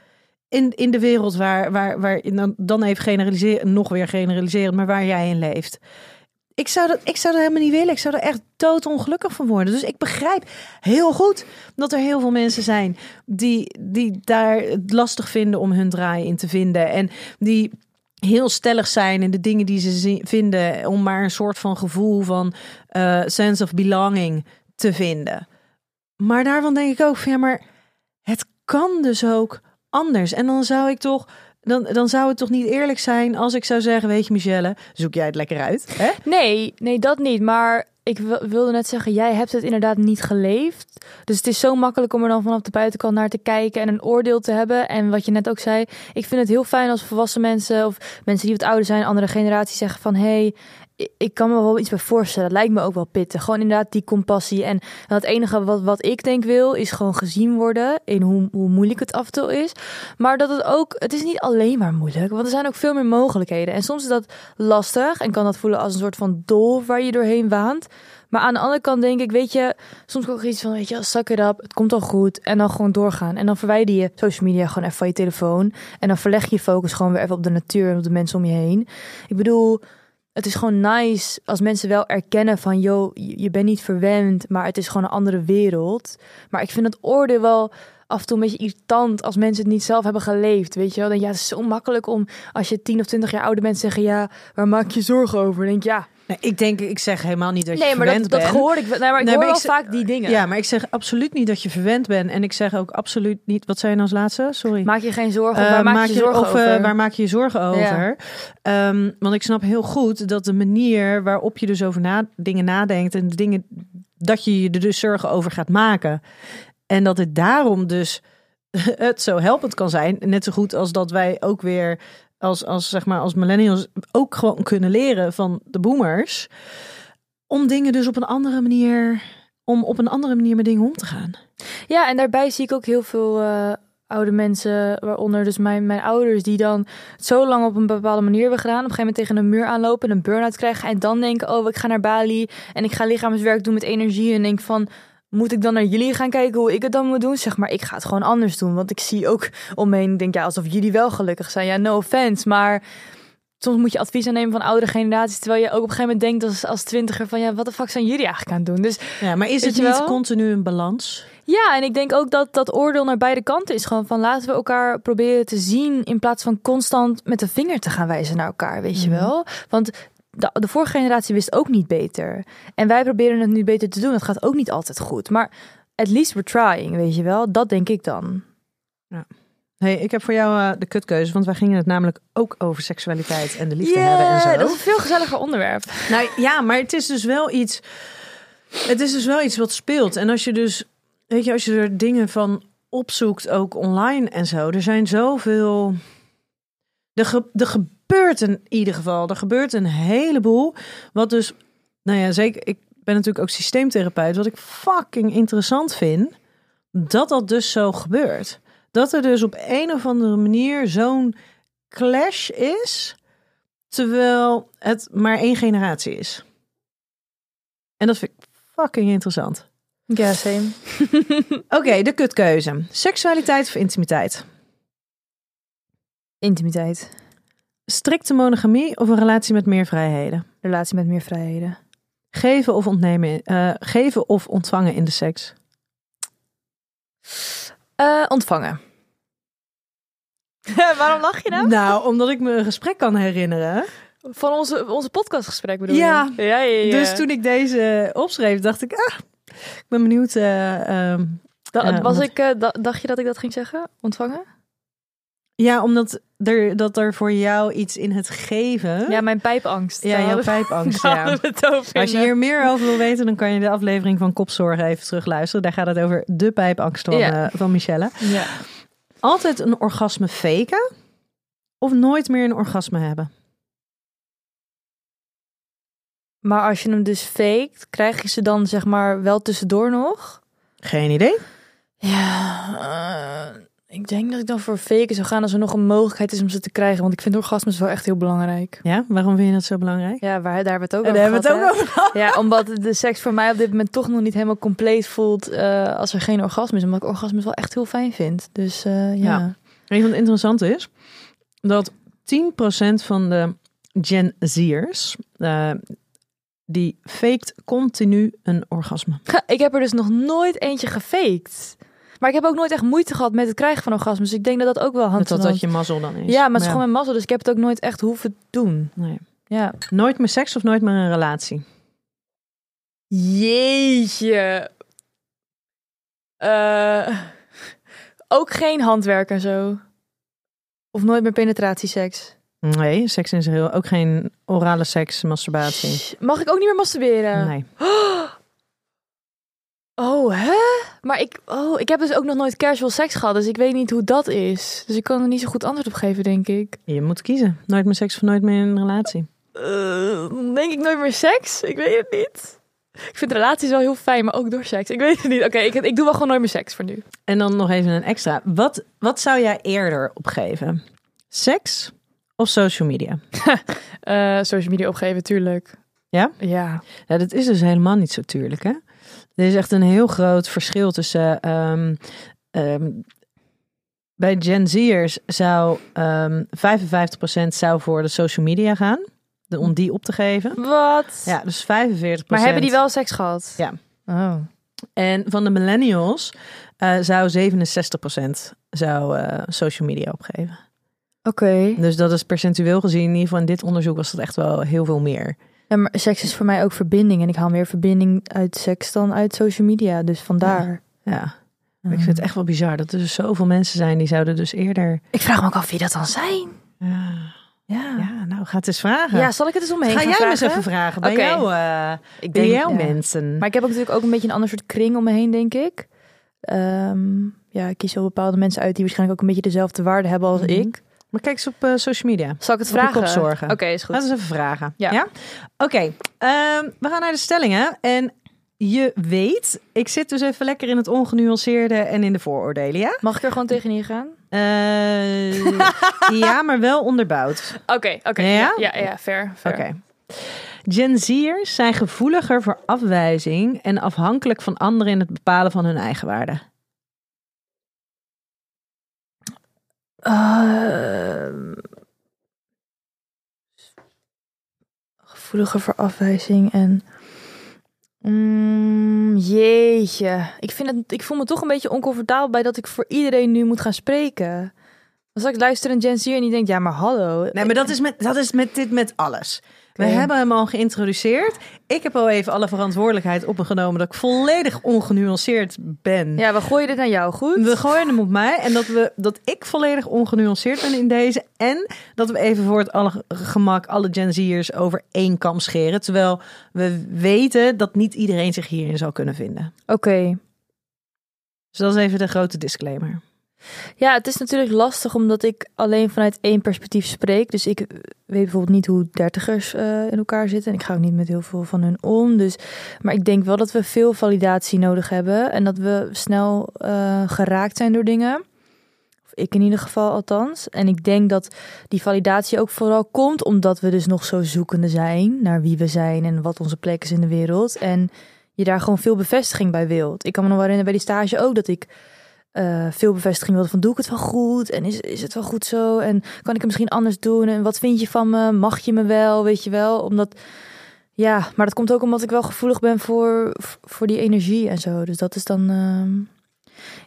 in, in de wereld waar, waar, waar dan, dan even generaliseren, nog weer generaliseren, maar waar jij in leeft. Ik zou, dat, ik zou dat helemaal niet willen. Ik zou er echt doodongelukkig van worden. Dus ik begrijp heel goed dat er heel veel mensen zijn die, die daar het lastig vinden om hun draai in te vinden. En die heel stellig zijn in de dingen die ze vinden. Om maar een soort van gevoel van eh, sense of belonging te vinden. Maar daarvan denk ik ook van ja, maar het kan dus ook anders. En dan zou ik toch. Dan, dan zou het toch niet eerlijk zijn als ik zou zeggen: Weet je, Michelle, zoek jij het lekker uit. Hè? Nee, nee, dat niet. Maar ik wil- wilde net zeggen, jij hebt het inderdaad niet geleefd. Dus het is zo makkelijk om er dan vanaf de buitenkant naar te kijken en een oordeel te hebben. En wat je net ook zei, ik vind het heel fijn als volwassen mensen of mensen die wat ouder zijn, andere generaties zeggen van hé, hey, ik- kan me wel iets bij voorstellen. Dat lijkt me ook wel pittig. Gewoon inderdaad die compassie. En het enige wat, wat ik denk wil, is gewoon gezien worden in hoe, hoe moeilijk het af en toe is. Maar dat het ook, het is niet alleen maar moeilijk, want er zijn ook veel meer mogelijkheden. En soms is dat lastig en kan dat voelen als een soort van dolf waar je doorheen waant. Maar aan de andere kant denk ik, weet je, soms ook iets van, weet je, suck it up, het komt al goed. En dan gewoon doorgaan. En dan verwijder je social media gewoon even van je telefoon. En dan verleg je je focus gewoon weer even op de natuur en op de mensen om je heen. Ik bedoel, het is gewoon nice als mensen wel erkennen van, joh, je bent niet verwend, maar het is gewoon een andere wereld. Maar ik vind het oordeel wel af en toe een beetje irritant als mensen het niet zelf hebben geleefd, weet je wel. Dan ja, het is zo makkelijk om als je 10 of 20 jaar ouder bent zeggen, ja, waar maak je zorgen over? Dan denk ik, ja, Nee, ik denk, ik zeg helemaal niet dat je nee, maar verwend dat, hoor ik. wel. Nee, maar ik Nee, hoor maar wel ik zeg- vaak die dingen. Ja, maar ik zeg absoluut niet dat je verwend bent. En ik zeg ook absoluut niet. Wat zei je nou als laatste? Sorry. Maak je geen zorgen. Of Eh, waar maak, je je zorgen of, over? waar maak je je zorgen over? Ehm, want ik snap heel goed dat de manier waarop je dus over na, dingen nadenkt en de dingen dat je je er dus zorgen over gaat maken. En dat het daarom dus *laughs* het zo helpend kan zijn. Net zo goed als dat wij ook weer als, als, zeg maar, als millennials ook gewoon kunnen leren van de boomers. Om dingen dus op een andere manier, om op een andere manier met dingen om te gaan. Ja, en daarbij zie ik ook heel veel eh, oude mensen, waaronder dus mijn, mijn ouders, die dan zo lang op een bepaalde manier hebben gedaan. Op een gegeven moment tegen een muur aanlopen en een burn-out krijgen. En dan denken, oh, ik ga naar Bali en ik ga lichaamswerk doen met energie. En denk van, moet ik dan naar jullie gaan kijken hoe ik het dan moet doen? Zeg maar, ik ga het gewoon anders doen. Want ik zie ook om me heen, ik denk ja, alsof jullie wel gelukkig zijn. Ja, no offense, maar... Soms moet je advies aannemen van oudere generaties, terwijl je ook op een gegeven moment denkt als, als twintiger van ja, wat de fuck zijn jullie eigenlijk aan het doen? Dus Ja, maar is het niet wel? continu een balans? Ja, en ik denk ook dat dat oordeel naar beide kanten is. Gewoon van laten we elkaar proberen te zien in plaats van constant met de vinger te gaan wijzen naar elkaar, weet je Mhm. wel? Want de, de vorige generatie wist ook niet beter. En wij proberen het nu beter te doen. Het gaat ook niet altijd goed. Maar at least we're trying, weet je wel? Dat denk ik dan. Hey, ik heb voor jou eh, de kutkeuze, want wij gingen het namelijk ook over seksualiteit en de liefde hebben en zo. dat is een veel gezelliger onderwerp. Nou ja, maar het is dus wel iets. Het is dus wel iets wat speelt. En als je dus, weet je, als je er dingen van opzoekt, ook online en zo, er zijn zoveel. Er, ge, er gebeurt in ieder geval, er gebeurt een heleboel. Wat dus, nou ja, zeker, ik ben natuurlijk ook systeemtherapeut. Wat ik fucking interessant vind, dat dat dus zo gebeurt. Dat er dus op een of andere manier zo'n clash is, terwijl het maar één generatie is. En dat vind ik fucking interessant. Ja, same. *laughs* Oké, de kutkeuze. Seksualiteit of intimiteit? Intimiteit. Strikte monogamie of een relatie met meer vrijheden? Relatie met meer vrijheden. Geven of ontnemen, eh, geven of ontvangen in de seks? Eh, ontvangen. *laughs* Waarom lach je nou? Nou, omdat ik me een gesprek kan herinneren. Van onze, onze podcastgesprek bedoel Ja. je? Ja, ja, ja. Dus toen ik deze opschreef, dacht ik, ah, ik ben benieuwd. eh, ehm, Da- eh, was omdat- ik, da- dacht je dat ik dat ging zeggen? Ontvangen? Ja, omdat er, dat er voor jou iets in het geven. Ja, mijn pijpangst. ja jouw pijpangst. Ja. Als je hier meer over wil weten, dan kan je de aflevering van Kopzorgen even terugluisteren. Daar gaat het over de pijpangst van, Ja. eh, van Michelle. Ja. Altijd een orgasme faken of nooit meer een orgasme hebben? Maar als je hem dus faked, krijg je ze dan zeg maar wel tussendoor nog? Geen idee. Ja, eh, ik denk dat ik dan voor faken zou gaan als er nog een mogelijkheid is om ze te krijgen. Want ik vind orgasmes wel echt heel belangrijk. Ja, waarom vind je dat zo belangrijk? Ja, waar, daar hebben we het ook over hebben we het gehad, ook over gehad. Ja, omdat de seks voor mij op dit moment toch nog niet helemaal compleet voelt eh, als er geen orgasme is. Omdat ik orgasmes wel echt heel fijn vind. Dus eh, ja. Ja. Weet je wat interessant is? Dat 10% van de Gen Z'ers, eh, die faked continu een orgasme. Ik heb er dus nog nooit eentje gefaked. Maar ik heb ook nooit echt moeite gehad met het krijgen van orgasmes. Dus ik denk dat dat ook wel Met hand dat dat je mazzel dan is. Ja, maar het is gewoon mijn mazzel. Dus ik heb het ook nooit echt hoeven doen. Nee. Ja. Nooit meer seks of nooit meer een relatie? Jeetje. Eh, ook geen handwerk en zo. Of nooit meer penetratieseks. Nee, seks in zijn heel. Ook geen orale seks, masturbatie. Mag ik ook niet meer masturberen? Nee. *gasps* Oh, hè? Maar ik, oh, ik heb dus ook nog nooit casual seks gehad. Dus ik weet niet hoe dat is. Dus ik kan er niet zo goed antwoord op geven, denk ik. Je moet kiezen. Nooit meer seks of nooit meer een relatie. Eh, denk ik nooit meer seks? Ik weet het niet. Ik vind relaties wel heel fijn, maar ook door seks. Ik weet het niet. Oké, ik, ik doe wel gewoon nooit meer seks voor nu. En dan nog even een extra. Wat, wat zou jij eerder opgeven? Seks of social media? *laughs* Eh, social media opgeven, tuurlijk. Ja? Ja. Ja, dat is dus helemaal niet zo tuurlijk, hè? Er is echt een heel groot verschil tussen... ehm, ehm, bij Gen Z'ers zou ehm 55% zou voor de social media gaan. De, om die op te geven. Wat? Ja, dus 45%. Maar hebben die wel seks gehad? Ja. Oh. En van de millennials eh, zou 67% zou eh, social media opgeven. Oké. Dus dat is percentueel gezien, in ieder geval in dit onderzoek was dat echt wel heel veel meer. Ja, maar seks is voor mij ook verbinding. En ik haal meer verbinding uit seks dan uit social media. Dus vandaar. Ja. Maar Ik vind het echt wel bizar dat er dus zoveel mensen zijn die zouden dus eerder. Ik vraag me ook af wie dat dan zijn. Ja, Ja. ja nou ga het eens vragen. Ja, zal ik het eens omheen Ga gaan jij me eens vragen? even vragen bij jou, eh Ik bij denk, jouw ja. mensen. Maar ik heb ook natuurlijk ook een beetje een ander soort kring om me heen, denk ik. Ehm, ja, ik kies wel bepaalde mensen uit die waarschijnlijk ook een beetje dezelfde waarde hebben als Mhm. ik. Maar kijk eens op eh, social media. Zal ik het vragen? Oké, is goed. Laten we even vragen. Ja. Oké, ehm, we gaan naar de stellingen. En je weet, ik zit dus even lekker in het ongenuanceerde en in de vooroordelen, ja? Mag ik er gewoon tegen hier gaan? Eh, ja, maar wel onderbouwd. *laughs* Oké, oké. Ja? ja? Ja, fair. fair. Oké. Gen Z'ers zijn gevoeliger voor afwijzing en afhankelijk van anderen in het bepalen van hun eigenwaarde. Ehm, gevoeliger voor afwijzing en. Mm, jeetje. Ik, vind het, ik voel me toch een beetje oncomfortabel bij dat ik voor iedereen nu moet gaan spreken. Als ik luister een Gen Z en die denkt, ja, maar hallo. Nee, maar dat is met, dat is met dit met alles. We hebben hem al geïntroduceerd. Ik heb al even alle verantwoordelijkheid op me genomen dat ik volledig ongenuanceerd ben. Ja, we gooien dit naar jou, goed? We gooien hem op mij en dat, we, dat ik volledig ongenuanceerd ben in deze. En dat we even voor het alle gemak alle Gen Z'ers over één kam scheren. Terwijl we weten dat niet iedereen zich hierin zou kunnen vinden. Oké. Dus dat is even de grote disclaimer. Ja, het is natuurlijk lastig omdat ik alleen vanuit één perspectief spreek. Dus ik weet bijvoorbeeld niet hoe dertigers eh, in elkaar zitten. En ik ga ook niet met heel veel van hun om. Dus, maar ik denk wel dat we veel validatie nodig hebben. En dat we snel eh, geraakt zijn door dingen. Of ik in ieder geval althans. En ik denk dat die validatie ook vooral komt omdat we dus nog zo zoekende zijn naar wie we zijn en wat onze plek is in de wereld. En je daar gewoon veel bevestiging bij wilt. Ik kan me nog wel herinneren bij die stage ook dat ik eh, veel bevestiging wilde van doe ik het wel goed? En is, is het wel goed zo? En kan ik het misschien anders doen? En wat vind je van me? Mag je me wel? Weet je wel? Omdat ja maar dat komt ook omdat ik wel gevoelig ben voor voor die energie en zo. Dus dat is dan ehm,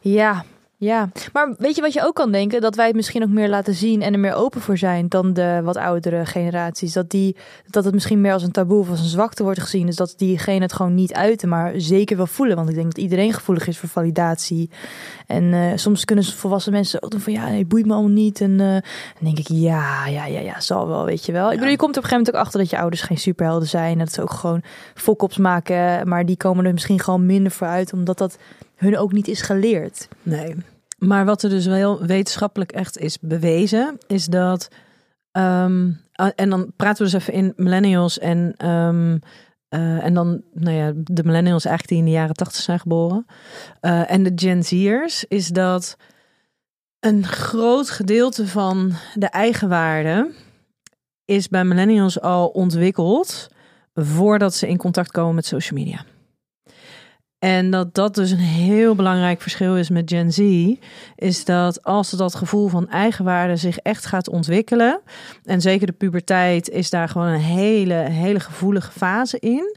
ja ja maar weet je wat je ook kan denken dat wij het misschien ook meer laten zien en er meer open voor zijn dan de wat oudere generaties dat die dat het misschien meer als een taboe of als een zwakte wordt gezien dus dat diegene het gewoon niet uiten maar zeker wel voelen want ik denk dat iedereen gevoelig is voor validatie en eh, soms kunnen volwassen mensen ook doen van ja, nee, boeit me allemaal niet. En eh, dan denk ik, ja, ja, ja, ja, zal wel, weet je wel. Ik bedoel, je komt op een gegeven moment ook achter dat je ouders geen superhelden zijn. En dat ze ook gewoon fokkops maken. Maar die komen er misschien gewoon minder voor uit, omdat dat hun ook niet is geleerd. Nee. Maar wat er dus wel wetenschappelijk echt is bewezen, is dat. ehm, ah, en dan praten we dus even in millennials en. ehm, eh, en dan, nou ja, de millennials eigenlijk die in de jaren tachtig zijn geboren. Eh, en de Gen Z'ers is dat een groot gedeelte van de eigenwaarde is bij millennials al ontwikkeld voordat ze in contact komen met social media. En dat dat dus een heel belangrijk verschil is met Gen Z, is dat als dat gevoel van eigenwaarde zich echt gaat ontwikkelen, en zeker de puberteit is daar gewoon een hele, hele gevoelige fase in,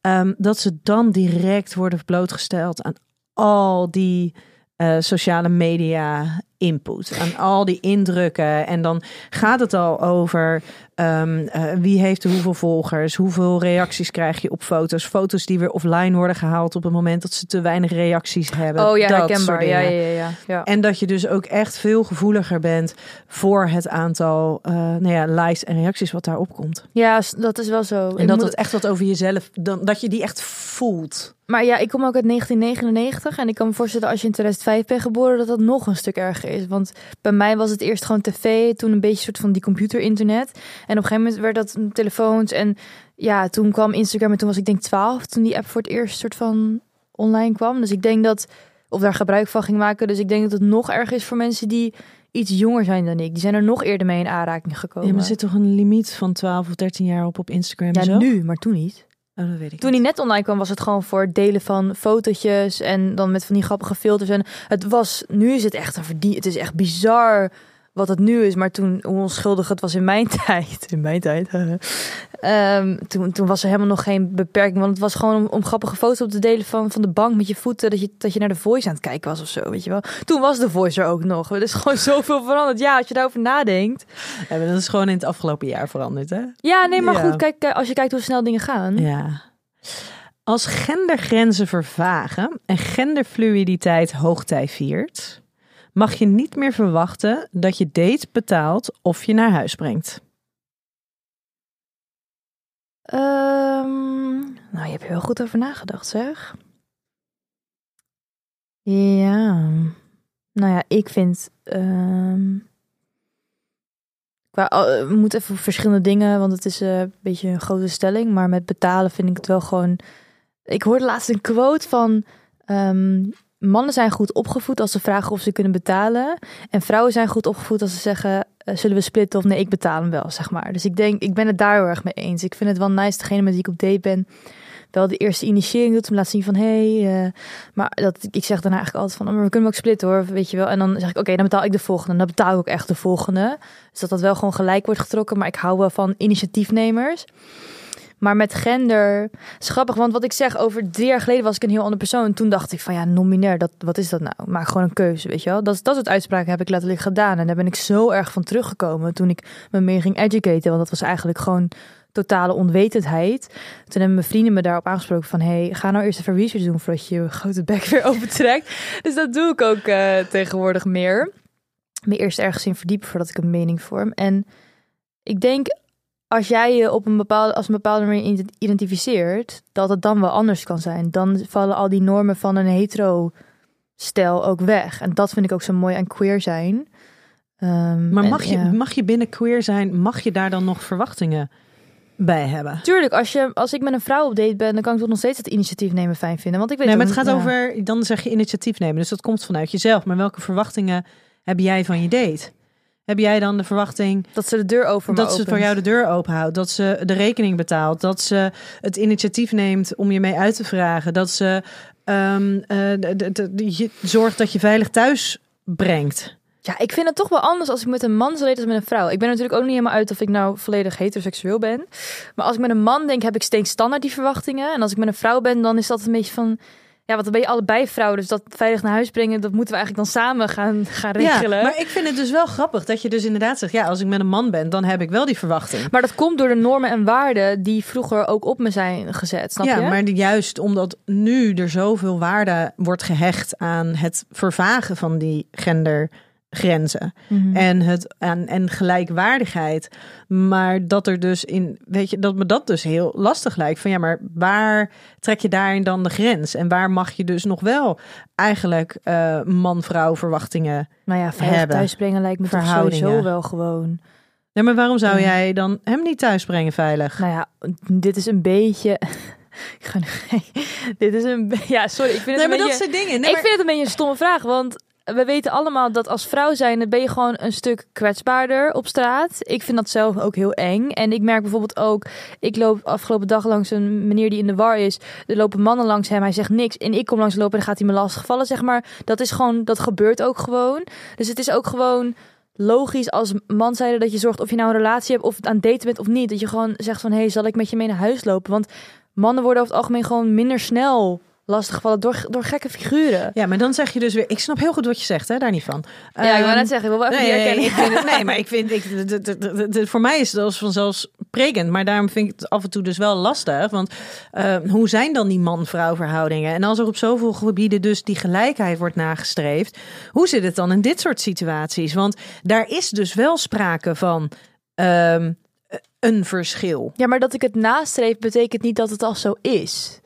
ehm, dat ze dan direct worden blootgesteld aan al die eh, sociale media input, aan al die indrukken. En dan gaat het al over ehm, eh, wie heeft hoeveel volgers, hoeveel reacties krijg je op foto's, foto's die weer offline worden gehaald op het moment dat ze te weinig reacties hebben. Oh ja, dat herkenbaar. soort Ja, ja, ja, ja. En dat je dus ook echt veel gevoeliger bent voor het aantal uh, nou ja, likes en reacties wat daarop komt. Ja, dat is wel zo. En Ik dat moet- het echt wat over jezelf, dan, dat je die echt voelt. Maar ja, ik kom ook uit 1999 en ik kan me voorstellen als je in 2005 bent geboren dat dat nog een stuk erger is. Want bij mij was het eerst gewoon tv, toen een beetje soort van die computer-internet. En op een gegeven moment werd dat telefoons en ja, toen kwam Instagram en toen was ik denk 12 toen die app voor het eerst soort van online kwam. Dus ik denk dat, of daar gebruik van ging maken. Dus ik denk dat het nog erger is voor mensen die iets jonger zijn dan ik. Die zijn er nog eerder mee in aanraking gekomen. Ja, maar er zit toch een limiet van 12 of 13 jaar op op Instagram ja, zo? nu, maar toen niet. Oh, dat weet ik Toen niet. hij net online kwam, was het gewoon voor het delen van fotootjes en dan met van die grappige filters. En het was, nu is het echt een verdien. Het is echt bizar wat het nu is. Maar toen, hoe onschuldig het was in mijn *laughs* tijd. In mijn tijd. *laughs* Ehm, toen, toen was er helemaal nog geen beperking. Want het was gewoon om, om grappige foto's op te delen van, van de bank met je voeten. Dat je, dat je naar de voice aan het kijken was of zo, weet je wel. Toen was de voice er ook nog. Er is gewoon *laughs* zoveel veranderd. Ja, als je daarover nadenkt. Ja, dat is gewoon in het afgelopen jaar veranderd, hè? Ja, nee, maar Ja. goed. Kijk, eh, als je kijkt hoe snel dingen gaan. Ja. Als gendergrenzen vervagen en genderfluiditeit hoogtij viert, mag je niet meer verwachten dat je date betaalt of je naar huis brengt. Ehm, nou, je hebt er heel goed over nagedacht, zeg. Ja. Nou ja, ik vind. ehm, qua, oh, we moeten even verschillende dingen, want het is eh, een beetje een grote stelling. Maar met betalen vind ik het wel gewoon. Ik hoorde laatst een quote van. ehm, mannen zijn goed opgevoed als ze vragen of ze kunnen betalen. En vrouwen zijn goed opgevoed als ze zeggen: eh, zullen we splitten of nee, ik betaal hem wel, zeg maar. Dus ik denk, ik ben het daar heel erg mee eens. Ik vind het wel nice, degene met wie ik op date ben, wel de eerste initiëring doet, hem laat zien van hé, hey, eh, maar dat ik zeg daarna eigenlijk altijd van, oh, maar we kunnen ook splitten hoor, weet je wel. En dan zeg ik, oké, dan betaal ik de volgende. En dan betaal ik ook echt de volgende. Dus dat dat wel gewoon gelijk wordt getrokken. Maar ik hou wel van initiatiefnemers. Maar met gender, is grappig, want wat ik zeg, over drie jaar geleden was ik een heel andere persoon. Toen dacht ik van ja, nominair, dat, wat is dat nou? Maak gewoon een keuze, weet je wel. Dat, dat soort uitspraken heb ik letterlijk gedaan. En daar ben ik zo erg van teruggekomen toen ik me meer ging educaten. Want dat was eigenlijk gewoon totale onwetendheid. Toen hebben mijn vrienden me daarop aangesproken van... hey, ga nou eerst even research doen voordat je je grote bek *laughs* weer opentrekt. Dus dat doe ik ook eh, tegenwoordig meer. Me eerst ergens in verdiepen voordat ik een mening vorm. En ik denk, als jij je op een bepaalde, als een bepaalde manier ident- identificeert... dat het dan wel anders kan zijn. Dan vallen al die normen van een hetero-stijl ook weg. En dat vind ik ook zo mooi aan queer zijn... Ehm, Maar en mag je, ja. mag je binnen queer zijn, mag je daar dan nog verwachtingen bij hebben? Tuurlijk, als, je, als ik met een vrouw op date ben, dan kan ik toch nog steeds het initiatief nemen fijn vinden. Want ik weet Nee, maar het gaat ja. over, dan zeg je initiatief nemen. Dus dat komt vanuit jezelf. Maar welke verwachtingen heb jij van je date? Heb jij dan de verwachting dat ze de deur me dat ze opent. voor jou de deur openhoudt? Dat ze de rekening betaalt? Dat ze het initiatief neemt om je mee uit te vragen? Dat ze de- de- de- de- je zorgt dat je veilig thuis brengt? Ja, ik vind het toch wel anders als ik met een man daten dan met een vrouw. Ik ben natuurlijk ook niet helemaal uit of ik nou volledig heteroseksueel ben. Maar als ik met een man denk, heb ik steeds standaard die verwachtingen. En als ik met een vrouw ben, dan is dat een beetje van... Ja, want dan ben je allebei vrouw. Dus dat veilig naar huis brengen, dat moeten we eigenlijk dan samen gaan, gaan regelen. Ja, maar ik vind het dus wel grappig dat je dus inderdaad zegt... ja, als ik met een man ben, dan heb ik wel die verwachting. Maar dat komt door de normen en waarden die vroeger ook op me zijn gezet, snap ja, je? maar die- juist omdat nu er zoveel waarde wordt gehecht aan het vervagen van die gendergrenzen Mhm. en het aan en gelijkwaardigheid, maar dat er dus in, weet je, dat me dat dus heel lastig lijkt. Van ja, maar waar trek je daarin dan de grens en waar mag je dus nog wel eigenlijk eh, man-vrouw verwachtingen? Nou ja, veilig thuisbrengen lijkt me toch sowieso wel gewoon. Nee, maar waarom zou Ja. jij dan hem niet thuis brengen veilig? Nou ja, dit is een beetje. *laughs* Ik ga nu. *laughs* dit is een. Ja, sorry. Ik vind het Nee, maar een dat soort dingen. Nee, ik maar- vind het een beetje een stomme vraag, want we weten allemaal dat als vrouw zijnde ben je gewoon een stuk kwetsbaarder op straat. Ik vind dat zelf ook heel eng. En ik merk bijvoorbeeld ook, ik loop afgelopen dag langs een meneer die in de war is. Er lopen mannen langs hem, hij zegt niks. En ik kom langs lopen en dan gaat hij me lastigvallen, zeg maar. Dat is gewoon, dat gebeurt ook gewoon. Dus het is ook gewoon logisch als man zijnde dat je zorgt of je nou een relatie hebt of aan het daten bent of niet. Dat je gewoon zegt van, hé, hey, zal ik met je mee naar huis lopen? Want mannen worden over het algemeen gewoon minder snel lastiggevallen door, door gekke figuren. Ja, maar dan zeg je dus weer... Ik snap heel goed wat je zegt, hè, daar niet van. Ja, ik wou Ehm, net zeggen, ik wil wel even Nee, die ik vind het, nee, maar ik vind, ik, de- de- de- de- de- voor mij is het als vanzelfsprekend. Maar daarom vind ik het af en toe dus wel lastig. Want eh, hoe zijn dan die man-vrouw verhoudingen? En als er op zoveel gebieden dus die gelijkheid wordt nagestreefd. Hoe zit het dan in dit soort situaties? Want daar is dus wel sprake van ehm, een verschil. Ja, maar dat ik het nastreef betekent niet dat het al zo is.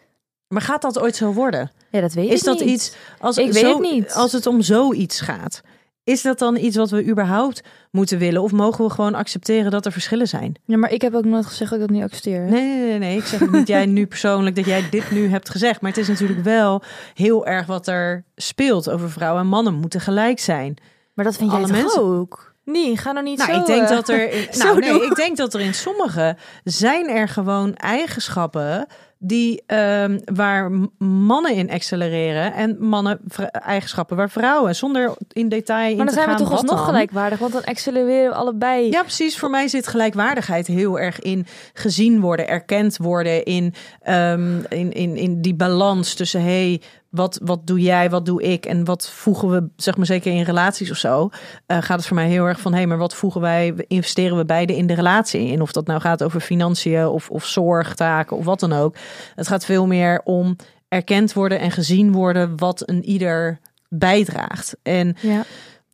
Maar gaat dat ooit zo worden? Ja, dat weet Is ik dat niet. iets als Ik weet zo, het niet. als het om zoiets gaat? Is dat dan iets wat we überhaupt moeten willen? Of mogen we gewoon accepteren dat er verschillen zijn? Ja, maar ik heb ook nooit gezegd dat ik dat niet accepteer. Nee, nee, nee, nee. Ik zeg niet *laughs* jij nu persoonlijk dat jij dit nu hebt gezegd. Maar het is natuurlijk wel heel erg wat er speelt over vrouwen en mannen moeten gelijk zijn. Maar dat vind jij Alle toch mensen- ook? Nee, ga nou niet Nou, zo... ik denk eh, dat er. *laughs* nou, nee, doen. ik denk dat er in sommige zijn er gewoon eigenschappen die ehm, waar mannen in accelereren en mannen eigenschappen waar vrouwen zonder in detail in Maar dan te zijn we toch alsnog dan. gelijkwaardig, want dan accelereren we allebei. Ja, precies. Voor mij zit gelijkwaardigheid heel erg in gezien worden, erkend worden, in, ehm, in, in, in die balans tussen hey, wat, wat doe jij, wat doe ik en wat voegen we, zeg maar zeker in relaties of zo, eh, gaat het voor mij heel erg van hey, maar wat voegen wij, investeren we beide in de relatie in? Of dat nou gaat over financiën of, of zorgtaken of wat dan ook. Het gaat veel meer om erkend worden en gezien worden wat een ieder bijdraagt. En Ja.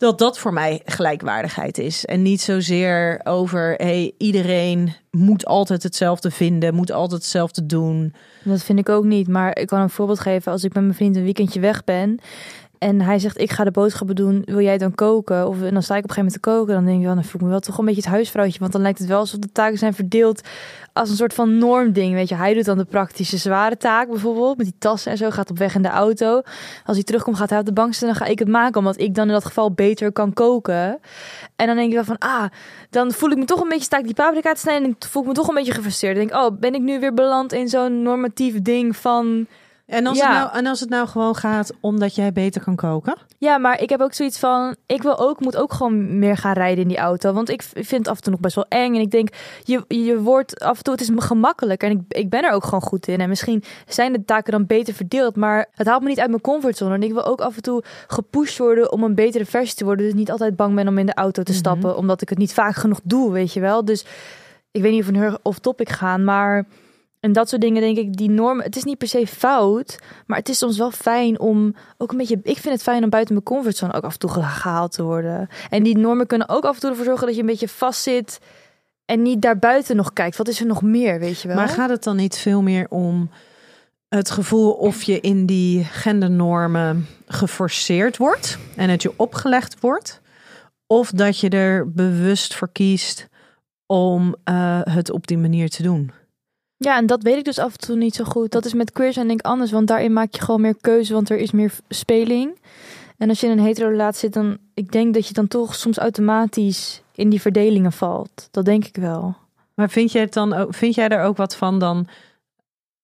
Dat dat voor mij gelijkwaardigheid is. En niet zozeer over, hey, iedereen moet altijd hetzelfde vinden, moet altijd hetzelfde doen. Dat vind ik ook niet. Maar ik kan een voorbeeld geven. Als ik met mijn vriend een weekendje weg ben. En hij zegt, ik ga de boodschappen doen. Wil jij dan koken? Of, en dan sta ik op een gegeven moment te koken. Dan denk ik, dan voel ik me wel toch een beetje het huisvrouwtje. Want dan lijkt het wel alsof de taken zijn verdeeld als een soort van normding. Weet je, hij doet dan de praktische zware taak bijvoorbeeld. Met die tassen en zo. Gaat op weg in de auto. Als hij terugkomt, gaat hij op de bank zitten. Dan ga ik het maken. Omdat ik dan in dat geval beter kan koken. En dan denk ik wel van, ah, dan voel ik me toch een beetje, sta ik die paprika te snijden. En voel ik me toch een beetje gefrustreerd. Denk oh, ben ik nu weer beland in zo'n normatief ding van... En als, Ja. het nou, en als het nou gewoon gaat omdat jij beter kan koken? Ja, maar ik heb ook zoiets van, ik wil ook, moet ook gewoon meer gaan rijden in die auto. Want ik vind het af en toe nog best wel eng. En ik denk, je, je wordt af en toe, het is me gemakkelijk. En ik, ik ben er ook gewoon goed in. En misschien zijn de taken dan beter verdeeld. Maar het haalt me niet uit mijn comfortzone. En ik wil ook af en toe gepusht worden om een betere versie te worden. Dus niet altijd bang ben om in de auto te Mhm. stappen. Omdat ik het niet vaak genoeg doe, weet je wel. Dus ik weet niet of we een off topic gaan, maar... En dat soort dingen denk ik, die normen, het is niet per se fout, maar het is soms wel fijn om ook een beetje, ik vind het fijn om buiten mijn comfortzone ook af en toe ge- gehaald te worden. En die normen kunnen ook af en toe ervoor zorgen dat je een beetje vastzit en niet daarbuiten nog kijkt. Wat is er nog meer, weet je wel? Maar gaat het dan niet veel meer om het gevoel of je in die gendernormen geforceerd wordt en het je opgelegd wordt? Of dat je er bewust voor kiest om eh, het op die manier te doen? Ja, en dat weet ik dus af en toe niet zo goed. Dat is met queer zijn denk ik anders, want daarin maak je gewoon meer keuze, want er is meer speling. En als je in een hetero relatie zit, dan ik denk dat je dan toch soms automatisch in die verdelingen valt. Dat denk ik wel. Maar vind jij het dan ook, vind jij er ook wat van dan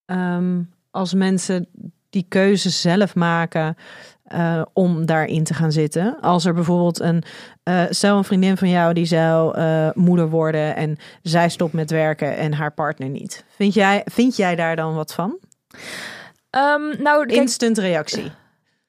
ehm, als mensen die keuze zelf maken eh, om daarin te gaan zitten? Als er bijvoorbeeld een eh stel een vriendin van jou die zou eh, moeder worden en zij stopt met werken en haar partner niet. Vind jij, vind jij daar dan wat van? Ehm, nou, kijk, Instant reactie.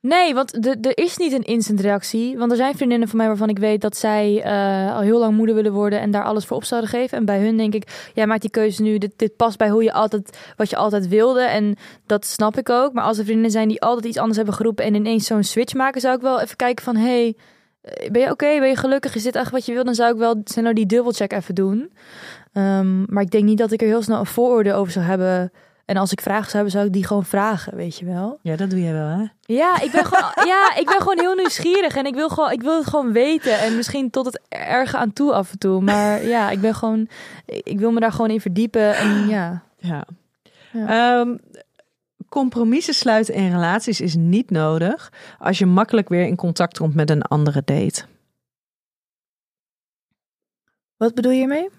Nee, want er is niet een instant reactie. Want er zijn vriendinnen van mij waarvan ik weet dat zij eh, al heel lang moeder willen worden en daar alles voor op zouden geven. En bij hun denk ik, jij maakt die keuze nu. Dit, past bij hoe je altijd, wat je altijd wilde. En dat snap ik ook. Maar als er vriendinnen zijn die altijd iets anders hebben geroepen en ineens zo'n switch maken, zou ik wel even kijken van, hey, eh, ben je oké? Ben je gelukkig? Is dit echt wat je wil? Dan zou ik wel nou die dubbelcheck even doen. Ehm, maar ik denk niet dat ik er heel snel een vooroordeel over zou hebben. En als ik vragen zou hebben, zou ik die gewoon vragen, weet je wel. Ja, dat doe je wel, hè? Ja, ik ben gewoon, ja, ik ben gewoon heel nieuwsgierig en ik wil, gewoon, ik wil het gewoon weten. En misschien tot het erge aan toe af en toe. Maar *laughs* ja, ik ben gewoon, ik wil me daar gewoon in verdiepen. En ja, Ja. Ja. Ehm, compromissen sluiten in relaties is niet nodig als je makkelijk weer in contact komt met een andere date. Wat bedoel je hiermee?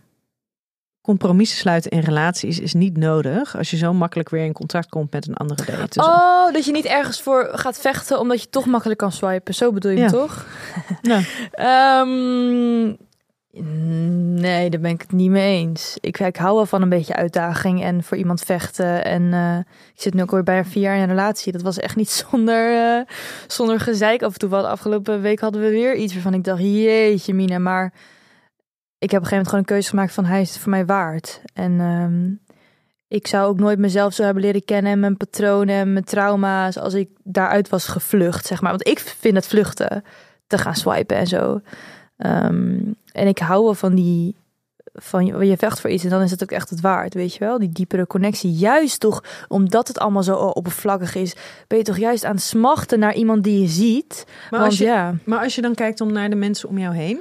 Compromissen sluiten in relaties is niet nodig als je zo makkelijk weer in contact komt met een andere date. Dus- oh, dat je niet ergens voor gaat vechten omdat je toch makkelijk kan swipen. Zo bedoel je Ja. toch? *laughs* Ja. Ehm, nee, daar ben ik het niet mee eens. Ik, ik hou wel van een beetje uitdaging en voor iemand vechten. En eh, ik zit nu ook weer bijna vier jaar in een relatie. Dat was echt niet *laughs* zonder, eh, zonder gezeik. Af en toe wel de afgelopen week hadden we weer iets waarvan ik dacht, jeetje mina. Maar ik heb op een gegeven moment gewoon een keuze gemaakt van hij is het voor mij waard. En ehm, ik zou ook nooit mezelf zo hebben leren kennen en mijn patronen en mijn trauma's als ik daaruit was gevlucht, zeg maar. Want ik vind het vluchten, te gaan swipen en zo. Ehm, en ik hou wel van die, van je, je vecht voor iets en dan is het ook echt het waard, weet je wel? Die diepere connectie. Juist toch, omdat het allemaal zo oppervlakkig is, ben je toch juist aan het smachten naar iemand die je ziet. Maar, Want als je, ja, maar als je dan kijkt om naar de mensen om jou heen,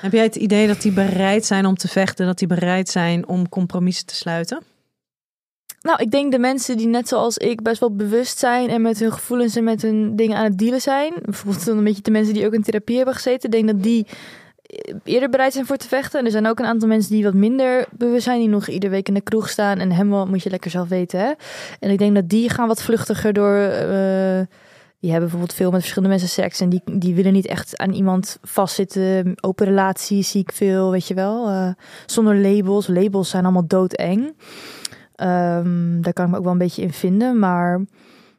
heb jij het idee dat die bereid zijn om te vechten, dat die bereid zijn om compromissen te sluiten? Nou, ik denk de mensen die net zoals ik best wel bewust zijn en met hun gevoelens en met hun dingen aan het dealen zijn. Bijvoorbeeld een beetje de mensen die ook in therapie hebben gezeten. Denk dat die eerder bereid zijn voor te vechten. En er zijn ook een aantal mensen die wat minder bewust zijn, die nog iedere week in de kroeg staan. En helemaal moet je lekker zelf weten. Hè? En ik denk dat die gaan wat vluchtiger door. eh, die hebben bijvoorbeeld veel met verschillende mensen seks. En die, die willen niet echt aan iemand vastzitten. Open relaties zie ik veel, weet je wel. eh, zonder labels. Labels zijn allemaal doodeng. Ehm, daar kan ik me ook wel een beetje in vinden. Maar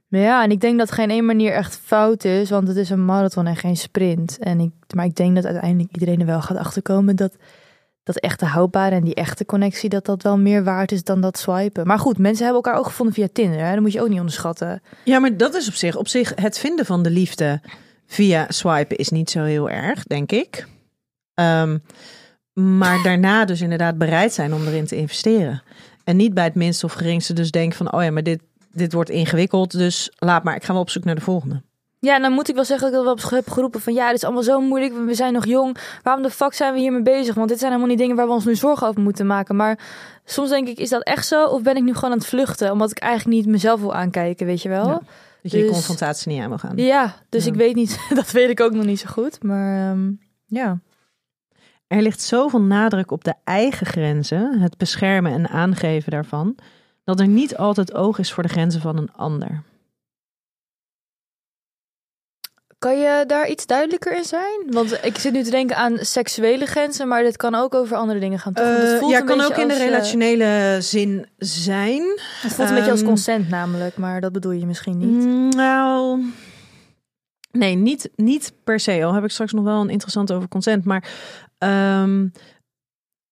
maar ja, en ik denk dat geen één manier echt fout is. Want het is een marathon en geen sprint. En ik, maar ik denk dat uiteindelijk iedereen er wel gaat achterkomen dat dat echte houdbare en die echte connectie, dat dat wel meer waard is dan dat swipen. Maar goed, mensen hebben elkaar ook gevonden via Tinder. Hè? Dat moet je ook niet onderschatten. Ja, maar dat is op zich, op zich het vinden van de liefde via swipen is niet zo heel erg, denk ik. Ehm, maar *laughs* daarna dus inderdaad bereid zijn om erin te investeren. En niet bij het minste of geringste dus denken van, oh ja, maar dit, dit wordt ingewikkeld, dus laat maar, ik ga wel op zoek naar de volgende. Ja, en dan moet ik wel zeggen dat ik dat wel heb geroepen van ja, dit is allemaal zo moeilijk, we zijn nog jong. Waarom de fuck zijn we hiermee bezig? Want dit zijn helemaal niet dingen waar we ons nu zorgen over moeten maken. Maar soms denk ik, is dat echt zo? Of ben ik nu gewoon aan het vluchten? Omdat ik eigenlijk niet mezelf wil aankijken, weet je wel? Ja. Dat je de Dus- confrontatie niet aan wil gaan. dus Ja. ik weet niet, *laughs* dat weet ik ook nog niet zo goed. Maar ehm, ja. Er ligt zoveel nadruk op de eigen grenzen, het beschermen en aangeven daarvan, dat er niet altijd oog is voor de grenzen van een ander. Kan je daar iets duidelijker in zijn? Want ik zit nu te denken aan seksuele grenzen, maar dit kan ook over andere dingen gaan. Toch? Het Eh, voelt ja, een kan ook in de eh, relationele zin zijn. Het voelt een beetje als Ehm, consent namelijk, maar dat bedoel je misschien niet. Nou, nee, niet, niet per se. Al heb ik straks nog wel een interessant over consent. Maar ehm,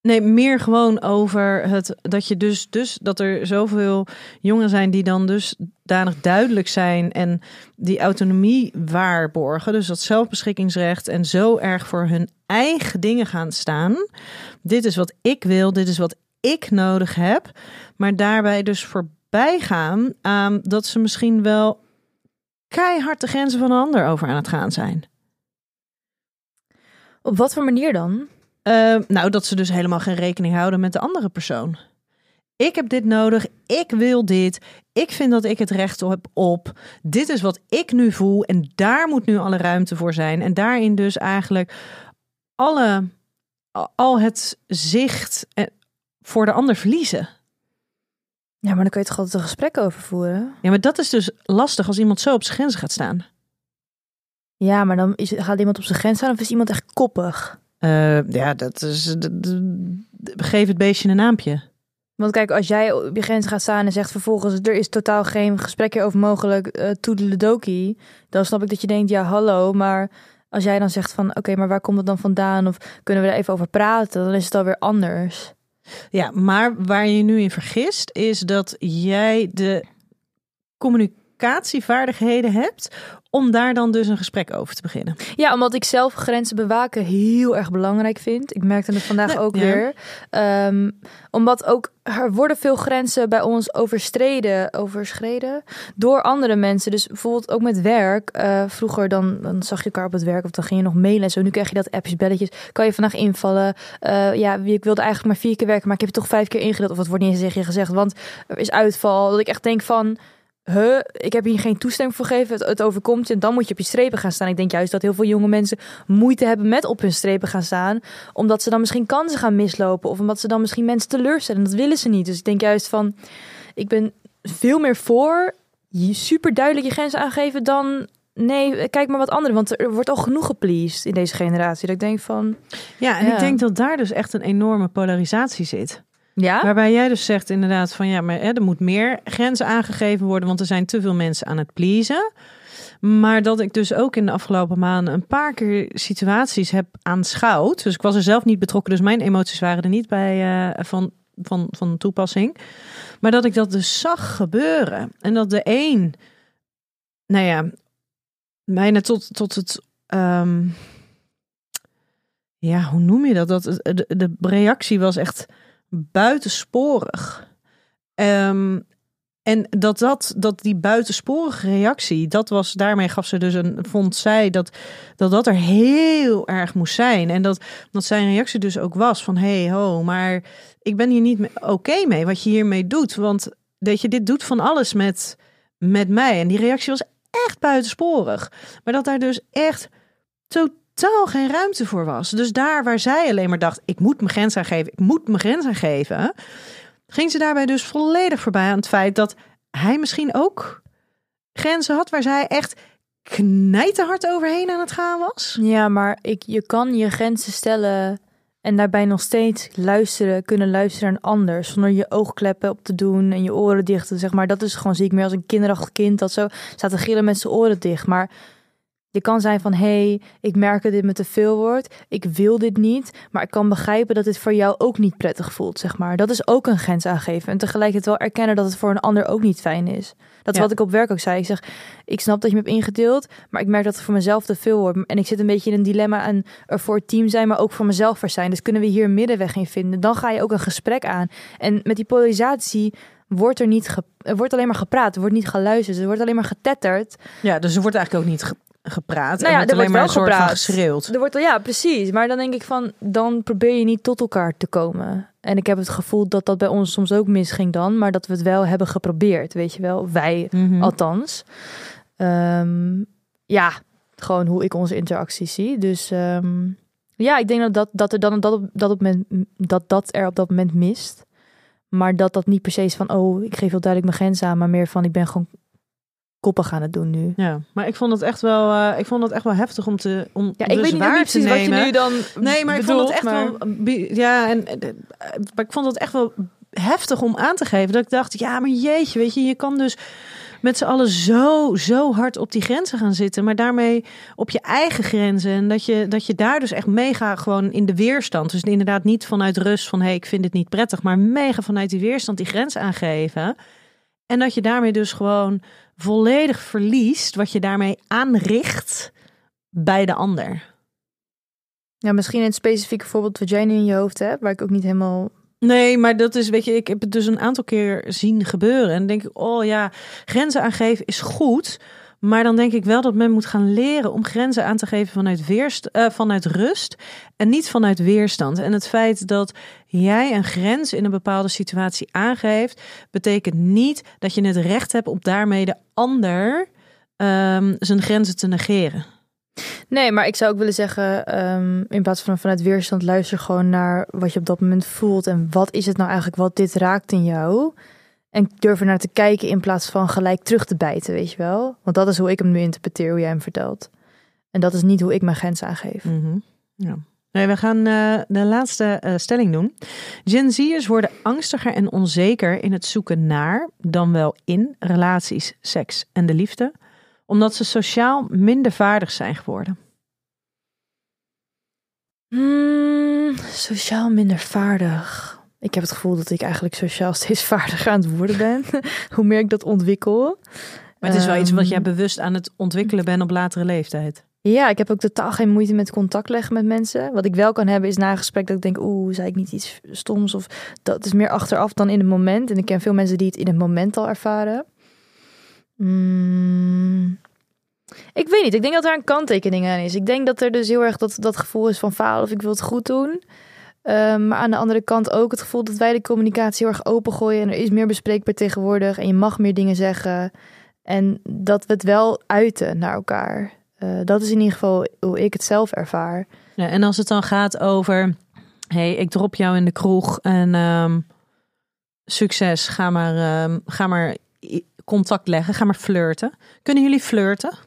nee, meer gewoon over het dat je dus, dus dat er zoveel jongeren zijn die dan dus danig duidelijk zijn en die autonomie waarborgen. Dus dat zelfbeschikkingsrecht en zo erg voor hun eigen dingen gaan staan. Dit is wat ik wil, dit is wat ik nodig heb. Maar daarbij dus voorbij gaan aan dat ze misschien wel keihard de grenzen van een ander over aan het gaan zijn. Op wat voor manier dan? Eh, nou, dat ze dus helemaal geen rekening houden met de andere persoon. Ik heb dit nodig, ik wil dit, ik vind dat ik het recht heb op. Dit is wat ik nu voel en daar moet nu alle ruimte voor zijn. En daarin dus eigenlijk alle, al het zicht eh, voor de ander verliezen. Ja, maar dan kun je toch altijd een gesprek over voeren? Ja, maar dat is dus lastig als iemand zo op zijn grenzen gaat staan. Ja, maar dan is, gaat iemand op zijn grens staan of is iemand echt koppig? Eh, ja, dat is. Geef het beestje een naampje. Want kijk, als jij op je grens gaat staan en zegt vervolgens... er is totaal geen gesprek hierover mogelijk, eh toedeledokie... dan snap ik dat je denkt, ja, hallo, maar... als jij dan zegt van, oké, maar waar komt het dan vandaan? Of kunnen we er even over praten? Dan is het alweer anders. Ja, maar waar je je nu in vergist, is dat jij de communicatievaardigheden hebt om daar dan dus een gesprek over te beginnen. Ja, omdat ik zelf grenzen bewaken heel erg belangrijk vind. Ik merkte het vandaag Nee, ook ja. weer. Ehm, omdat ook er worden veel grenzen bij ons overstreden, overschreden door andere mensen. Dus bijvoorbeeld ook met werk. Eh, vroeger dan, dan zag je elkaar op het werk of dan ging je nog mailen en zo. Nu krijg je dat appjes, belletjes. Kan je vandaag invallen? Eh, ja, ik wilde eigenlijk maar vier keer werken, maar ik heb het toch vijf keer ingedeeld. Of het wordt niet eens tegen je gezegd, want er is uitval. Dat ik echt denk van huh, ik heb hier geen toestemming voor gegeven, het, het overkomt je en dan moet je op je strepen gaan staan. Ik denk juist dat heel veel jonge mensen moeite hebben met op hun strepen gaan staan, omdat ze dan misschien kansen gaan mislopen of omdat ze dan misschien mensen teleurstellen. Dat willen ze niet. Dus ik denk juist van, ik ben veel meer voor je super duidelijk je grenzen aangeven dan nee, kijk maar wat anderen. Want er wordt al genoeg gepleased in deze generatie. Dat ik denk van, Ja, en Ja. ik denk dat daar dus echt een enorme polarisatie zit. Ja, Waarbij jij dus zegt inderdaad van ja, maar hè, er moet meer grenzen aangegeven worden, want er zijn te veel mensen aan het pleasen. Maar dat ik dus ook in de afgelopen maanden een paar keer situaties heb aanschouwd. Dus ik was er zelf niet betrokken, dus mijn emoties waren er niet bij eh, van, van, van toepassing. Maar dat ik dat dus zag gebeuren. En dat de een, nou ja, bijna tot, tot het. ehm, ja, hoe noem je dat? dat de, de reactie was echt buitensporig. Ehm, en dat, dat, dat die buitensporige reactie, dat was, daarmee gaf ze dus een, vond zij dat dat, dat er heel erg moest zijn. En dat, dat zijn reactie dus ook was van, hey ho, maar ik ben hier niet oké mee wat je hiermee doet. Want weet je, dit doet van alles met, met mij. En die reactie was echt buitensporig. Maar dat daar dus echt totaal geen ruimte voor was. Dus daar waar zij alleen maar dacht, ik moet mijn grens aangeven, ik moet mijn grens aangeven, ging ze daarbij dus volledig voorbij aan het feit dat hij misschien ook grenzen had waar zij echt knijterhard overheen aan het gaan was. Ja, maar ik, je kan je grenzen stellen en daarbij nog steeds luisteren, kunnen luisteren naar een ander. Zonder je oogkleppen op te doen en je oren dicht. te- Zeg maar, dat is gewoon, zie ik meer als een kinderachtig kind dat zo staat te gillen met zijn oren dicht. Maar je kan zijn van, hé, hey, ik merk dat dit me te veel wordt. Ik wil dit niet, maar ik kan begrijpen dat dit voor jou ook niet prettig voelt, zeg maar. Dat is ook een grens aangeven. En tegelijkertijd wel erkennen dat het voor een ander ook niet fijn is. Dat is Ja. wat ik op werk ook zei. Ik zeg, ik snap dat je me hebt ingedeeld, maar ik merk dat het voor mezelf te veel wordt. En ik zit een beetje in een dilemma en er voor het team zijn, maar ook voor mezelf er zijn. Dus kunnen we hier een middenweg in vinden? Dan ga je ook een gesprek aan. En met die polarisatie wordt er niet, er wordt alleen maar gepraat, er wordt niet geluisterd, er wordt alleen maar getetterd. Ja, dus er wordt eigenlijk ook niet gepraat. Nou ja, er wordt er wel gepraat. geschreeuwd. Er wordt ja, precies. Maar dan denk ik van, dan probeer je niet tot elkaar te komen. En ik heb het gevoel dat dat bij ons soms ook misging dan, maar dat we het wel hebben geprobeerd, weet je wel. Wij Mhm. althans. Ehm, ja, gewoon hoe ik onze interacties zie. Dus ehm, ja, ik denk dat, dat, dat er dan dat op dat, op moment, dat dat er op dat moment mist. Maar dat dat niet per se is van, oh, ik geef heel duidelijk mijn grens aan, maar meer van, ik ben gewoon koppig aan het doen nu. Ja, maar ik vond het echt wel, eh, ik vond het echt wel heftig om te om Ja, ik dus weet niet waar niet te precies wat je nemen. nu dan Nee, maar ik vond het echt maar- wel. Ja, en eh, maar ik vond het echt wel heftig om aan te geven. Dat ik dacht, ja, maar jeetje, weet je, je kan dus met z'n allen zo, zo hard op die grenzen gaan zitten, maar daarmee op je eigen grenzen. En dat je, dat je daar dus echt mega gewoon in de weerstand. Dus inderdaad niet vanuit rust van hé, hey, ik vind het niet prettig, maar mega vanuit die weerstand die grens aangeven. En dat je daarmee dus gewoon volledig verliest wat je daarmee aanricht bij de ander. Ja, misschien een specifieke voorbeeld wat jij nu in je hoofd hebt, waar ik ook niet helemaal... Nee, maar dat is, weet je, ik heb het dus een aantal keer zien gebeuren. En denk ik, oh ja, grenzen aangeven is goed. Maar dan denk ik wel dat men moet gaan leren om grenzen aan te geven vanuit, weerst, eh, vanuit rust en niet vanuit weerstand. En het feit dat jij een grens in een bepaalde situatie aangeeft, betekent niet dat je het recht hebt om daarmee de ander ehm, zijn grenzen te negeren. Nee, maar ik zou ook willen zeggen, ehm, in plaats van vanuit weerstand, luister gewoon naar wat je op dat moment voelt. En wat is het nou eigenlijk wat dit raakt in jou? En durf er naar te kijken in plaats van gelijk terug te bijten, weet je wel? Want dat is hoe ik hem nu interpreteer, hoe jij hem vertelt. En dat is niet hoe ik mijn grens aangeef. Mhm. Ja. Nee, we gaan eh, de laatste eh, stelling doen. Gen Z'ers worden angstiger en onzeker in het zoeken naar, dan wel in, relaties, seks en de liefde, omdat ze sociaal minder vaardig zijn geworden. Hmm, sociaal minder vaardig. Ik heb het gevoel dat ik eigenlijk sociaal steeds *laughs* vaardiger aan het worden ben. *laughs* hoe meer ik dat ontwikkel. Maar het is wel iets wat Ehm, jij bewust aan het ontwikkelen bent op latere leeftijd. Ja, ik heb ook totaal geen moeite met contact leggen met mensen. Wat ik wel kan hebben is na een gesprek dat ik denk, oeh, zei ik niet iets stoms? Of dat is meer achteraf dan in het moment. En ik ken veel mensen die het in het moment al ervaren. Mm, ik weet niet, ik denk dat daar een kanttekening aan is. Ik denk dat er dus heel erg dat, dat gevoel is van falen of ik wil het goed doen. Ehm, maar aan de andere kant ook het gevoel dat wij de communicatie heel erg opengooien. En er is meer bespreekbaar tegenwoordig. En je mag meer dingen zeggen. En dat we het wel uiten naar elkaar. Eh, dat is in ieder geval hoe ik het zelf ervaar. Ja, en als het dan gaat over, hey, ik drop jou in de kroeg en ehm, succes, ga maar, ehm, ga maar contact leggen, ga maar flirten. Kunnen jullie flirten?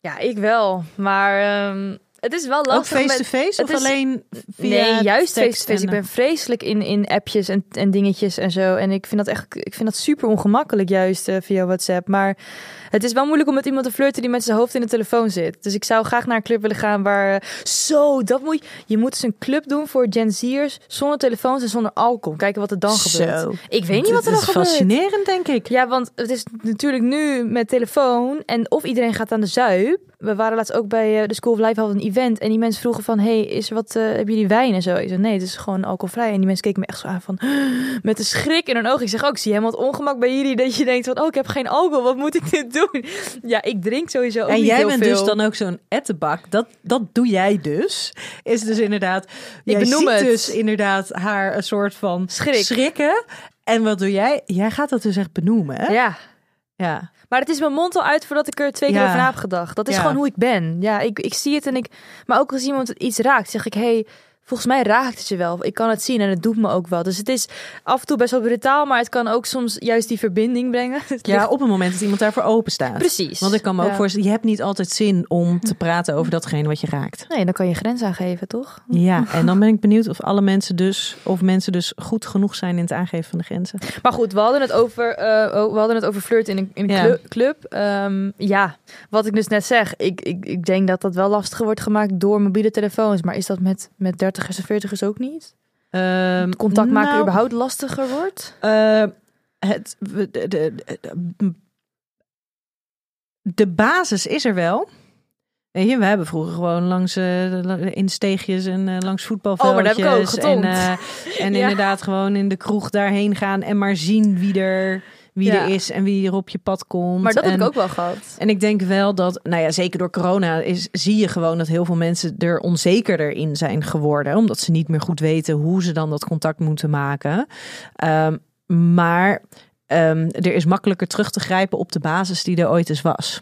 Ja, ik wel. Maar ehm, het is wel Ook lastig. met- face-to-face of is- alleen via nee, juist face-to-face. Ik en, ben vreselijk in, in appjes en, en dingetjes en zo. En ik vind dat echt ik vind dat super ongemakkelijk juist eh, via WhatsApp. Maar het is wel moeilijk om met iemand te flirten die met zijn hoofd in de telefoon zit. Dus ik zou graag naar een club willen gaan waar... Zo, dat moet je... Je moet dus een club doen voor Gen Z'ers zonder telefoons en zonder alcohol. Kijken wat er dan gebeurt. Zo. Ik weet niet wat er Dat dan is gebeurt. fascinerend, denk ik. Ja, want het is natuurlijk nu met telefoon en of iedereen gaat aan de zuip. We waren laatst ook bij eh, de School of Life hadden een event en die mensen vroegen van, hey, is er wat, eh hebben jullie wijn en zo? Ik zei, nee, het is gewoon alcoholvrij. En die mensen keken me echt zo aan van, *gasps* met een schrik in hun ogen. Ik zeg ook, ik zie helemaal het ongemak bij jullie dat je denkt van, oh, ik heb geen alcohol, wat moet ik dit doen? *laughs* Ja, ik drink sowieso ook En niet jij bent veel. dus dan ook zo'n ettenbak. Dat, dat doe jij dus. Is dus inderdaad. jij benoem het. dus inderdaad haar een soort van Schrik. schrikken. En wat doe jij? Jij gaat dat dus echt benoemen. Hè? Ja, ja. Maar het is mijn mond al uit voordat ik er twee keer Ja. over na heb gedacht. Dat is Ja. gewoon hoe ik ben. Ja, ik, ik zie het en ik. Maar ook als iemand iets raakt, zeg ik: hey, volgens mij raakt het je wel. Ik kan het zien en het doet me ook wel. Dus het is af en toe best wel brutaal, maar het kan ook soms juist die verbinding brengen. *laughs* Ja, op het moment dat iemand daarvoor open staat. precies. Want ik kan me ook Ja. voorstellen, je hebt niet altijd zin om te praten over datgene wat je raakt. Nee, dan kan je grens aangeven, toch? Ja, *laughs* en dan ben ik benieuwd of alle mensen dus, of mensen dus goed genoeg zijn in het aangeven van de grenzen. Maar goed, we hadden het over, eh, oh, we hadden het over flirt in een, in een Ja. club. Ehm, ja, wat ik dus net zeg, ik, ik, ik denk dat dat wel lastiger wordt gemaakt door mobiele telefoons. Maar is dat met, met 30ers en 40ers ook niet? Ehm, Contact maken nou, überhaupt lastiger wordt? Eh, het, de, de, de, de basis is er wel. Weet je, we hebben vroeger gewoon langs eh, in steegjes en eh, langs voetbalveldjes. Oh. En, eh, en *laughs* Ja. inderdaad gewoon in de kroeg daarheen gaan en maar zien wie er, wie Ja. er is en wie er op je pad komt. Maar dat heb ik ook wel gehad. En ik denk wel dat, nou ja, zeker door corona is, zie je gewoon dat heel veel mensen er onzekerder in zijn geworden. Omdat ze niet meer goed weten hoe ze dan dat contact moeten maken. Ehm, maar ehm, er is makkelijker terug te grijpen op de basis die er ooit eens was.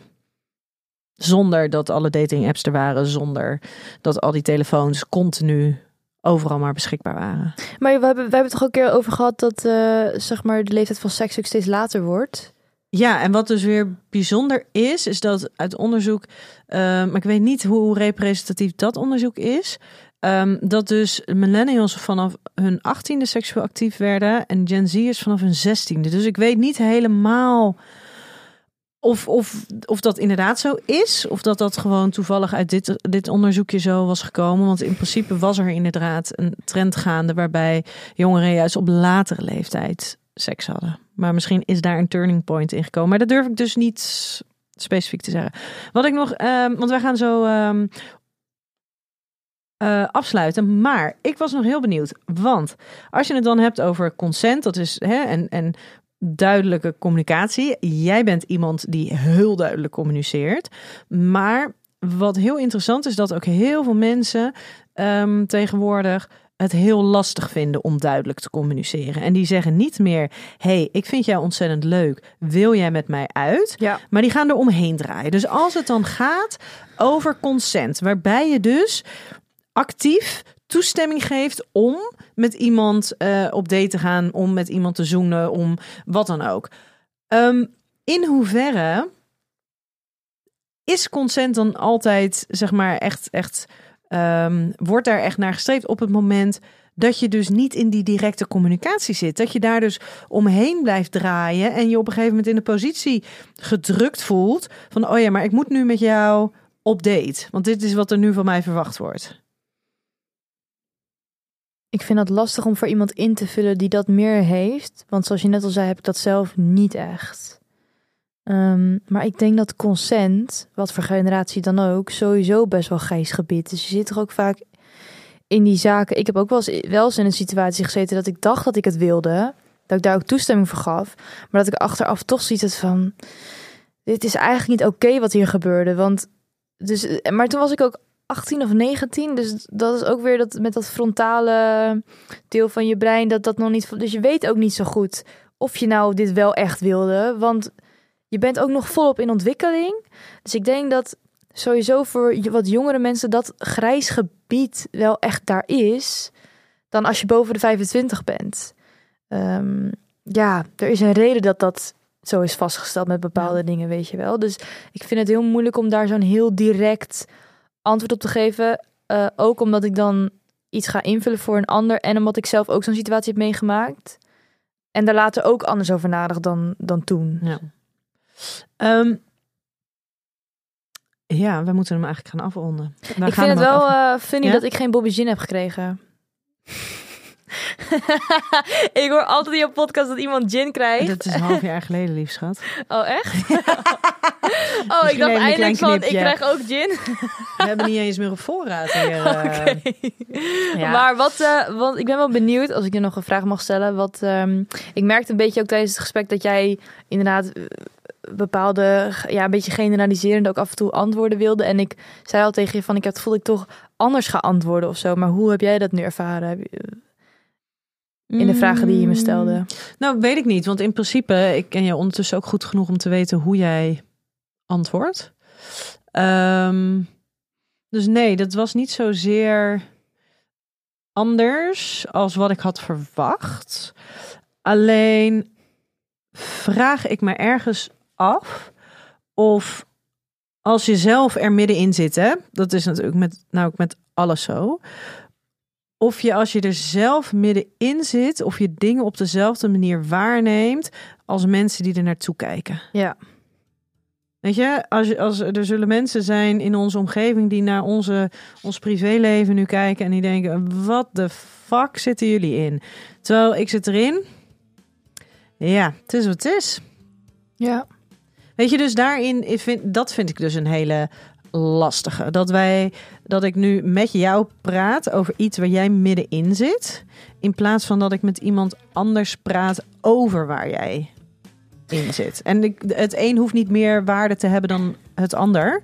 Zonder dat alle dating apps er waren, zonder dat al die telefoons continu overal maar beschikbaar waren. Maar we hebben, we hebben het toch ook een keer over gehad dat eh, zeg maar de leeftijd van seks ook steeds later wordt. Ja, en wat dus weer bijzonder is, is dat uit onderzoek, eh, maar ik weet niet hoe representatief dat onderzoek is, ehm, dat dus millennials vanaf hun achttiende seksueel actief werden en Gen Z'ers vanaf hun zestiende. Dus ik weet niet helemaal of, of, of dat inderdaad zo is, of dat dat gewoon toevallig uit dit, dit onderzoekje zo was gekomen. Want in principe was er inderdaad een trend gaande waarbij jongeren juist op latere leeftijd seks hadden. Maar misschien is daar een turning point in gekomen. Maar dat durf ik dus niet specifiek te zeggen. Wat ik nog, ehm, want wij gaan zo ehm, eh, afsluiten. Maar ik was nog heel benieuwd. Want als je het dan hebt over consent, dat is hè, en, en duidelijke communicatie. Jij bent iemand die heel duidelijk communiceert. Maar wat heel interessant is, dat ook heel veel mensen ehm, tegenwoordig het heel lastig vinden om duidelijk te communiceren. En die zeggen niet meer: hey, ik vind jou ontzettend leuk. Wil jij met mij uit? Ja. Maar die gaan er omheen draaien. Dus als het dan gaat over consent, waarbij je dus actief toestemming geeft om met iemand eh, op date te gaan, om met iemand te zoenen, om wat dan ook. Ehm, in hoeverre is consent dan altijd, zeg maar, echt, echt, ehm, wordt daar echt naar gestreefd op het moment dat je dus niet in die directe communicatie zit. Dat je daar dus omheen blijft draaien en je op een gegeven moment in de positie gedrukt voelt van, oh ja, maar ik moet nu met jou op date, want dit is wat er nu van mij verwacht wordt. Ik vind dat lastig om voor iemand in te vullen die dat meer heeft. Want zoals je net al zei, heb ik dat zelf niet echt. Ehm, maar ik denk dat consent, wat voor generatie dan ook, sowieso best wel grijs gebied. Dus je zit er ook vaak in die zaken. Ik heb ook wel eens, wel eens in een situatie gezeten dat ik dacht dat ik het wilde. Dat ik daar ook toestemming voor gaf. Maar dat ik achteraf toch ziet van... Dit is eigenlijk niet oké wat hier gebeurde. Want dus, maar toen was ik ook 18 of 19. Dus dat is ook weer dat met dat frontale deel van je brein dat dat nog niet. Dus je weet ook niet zo goed of je nou dit wel echt wilde, want je bent ook nog volop in ontwikkeling. Dus ik denk dat sowieso voor wat jongere mensen dat grijs gebied wel echt daar is, dan als je boven de 25 bent. Ehm, ja, er is een reden dat dat zo is vastgesteld met bepaalde dingen, weet je wel. Dus ik vind het heel moeilijk om daar zo'n heel direct antwoord op te geven. Uh, ook omdat ik dan iets ga invullen voor een ander en omdat ik zelf ook zo'n situatie heb meegemaakt. En daar later ook anders over nadenken dan, dan toen. Ja. Um, ja, we moeten hem eigenlijk gaan afronden. ik vind het wel uh, funny ja? dat ik geen Bobby Gin heb gekregen. *laughs* ik hoor altijd in je podcast dat iemand gin krijgt. Dat is een half jaar geleden, lief schat. Oh, echt? *laughs* oh, ik dacht eindelijk van, ik krijg ook gin. We hebben niet eens meer op voorraad hier. *laughs* Okay. Uh, ja. Maar wat, uh, want ik ben wel benieuwd, als ik je nog een vraag mag stellen. Wat, um, ik merkte een beetje ook tijdens het gesprek dat jij inderdaad eh, bepaalde, ja, een beetje generaliserend ook af en toe antwoorden wilde. En ik zei al tegen je van, ik heb het voel ik toch anders ga antwoorden of zo. Maar hoe heb jij dat nu ervaren? In de vragen die je me stelde? Mm. Nou, weet ik niet. Want in principe, ik ken je ondertussen ook goed genoeg om te weten hoe jij antwoordt. Um, dus nee, dat was niet zozeer anders als wat ik had verwacht. Alleen vraag ik me ergens af of als je zelf er middenin zit, hè, dat is natuurlijk met, nou met alles zo of je als je er zelf middenin zit, of je dingen op dezelfde manier waarneemt als mensen die er naartoe kijken. Ja. Weet je, als, als er zullen mensen zijn in onze omgeving die naar onze, ons privéleven nu kijken en die denken: wat de fuck zitten jullie in? Terwijl ik zit erin. Ja, het is wat het is. Ja. Weet je, dus daarin, ik vind, dat vind ik dus een hele lastige. Dat wij, dat ik nu met jou praat over iets waar jij middenin zit, in plaats van dat ik met iemand anders praat over waar jij in zit. En het een hoeft niet meer waarde te hebben dan het ander.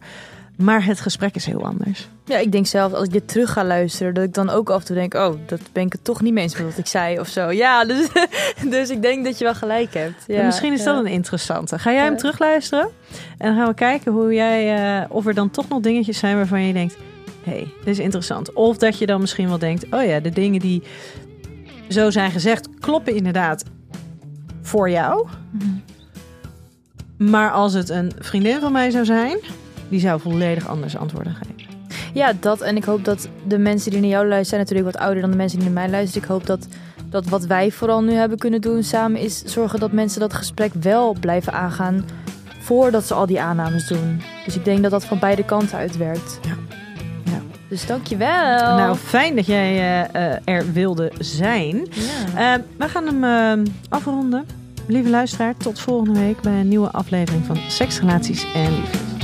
Maar het gesprek is heel anders. Ja, ik denk zelf als ik dit terug ga luisteren, dat ik dan ook af en toe denk: oh, dat ben ik het toch niet mee eens met wat ik zei of zo. Ja, dus, *laughs* dus ik denk dat je wel gelijk hebt. Ja, misschien is dat een interessante. Ga jij hem terugluisteren? En dan gaan we kijken hoe jij, uh, of er dan toch nog dingetjes zijn waarvan je denkt: hé, hey, dit is interessant. Of dat je dan misschien wel denkt: oh ja, de dingen die zo zijn gezegd, kloppen inderdaad voor jou. Mhm. Maar als het een vriendin van mij zou zijn die zou volledig anders antwoorden geven. Ja, dat. En ik hoop dat de mensen die naar jou luisteren, zijn natuurlijk wat ouder dan de mensen die naar mij luisteren. Ik hoop dat, dat wat wij vooral nu hebben kunnen doen samen, is zorgen dat mensen dat gesprek wel blijven aangaan voordat ze al die aannames doen. Dus ik denk dat dat van beide kanten uitwerkt. Ja. ja. Dus dankjewel. Nou, fijn dat jij uh, er wilde zijn. Ja. Uh, we gaan hem afronden. Lieve luisteraar, tot volgende week bij een nieuwe aflevering van Seks, Relaties en Liefde.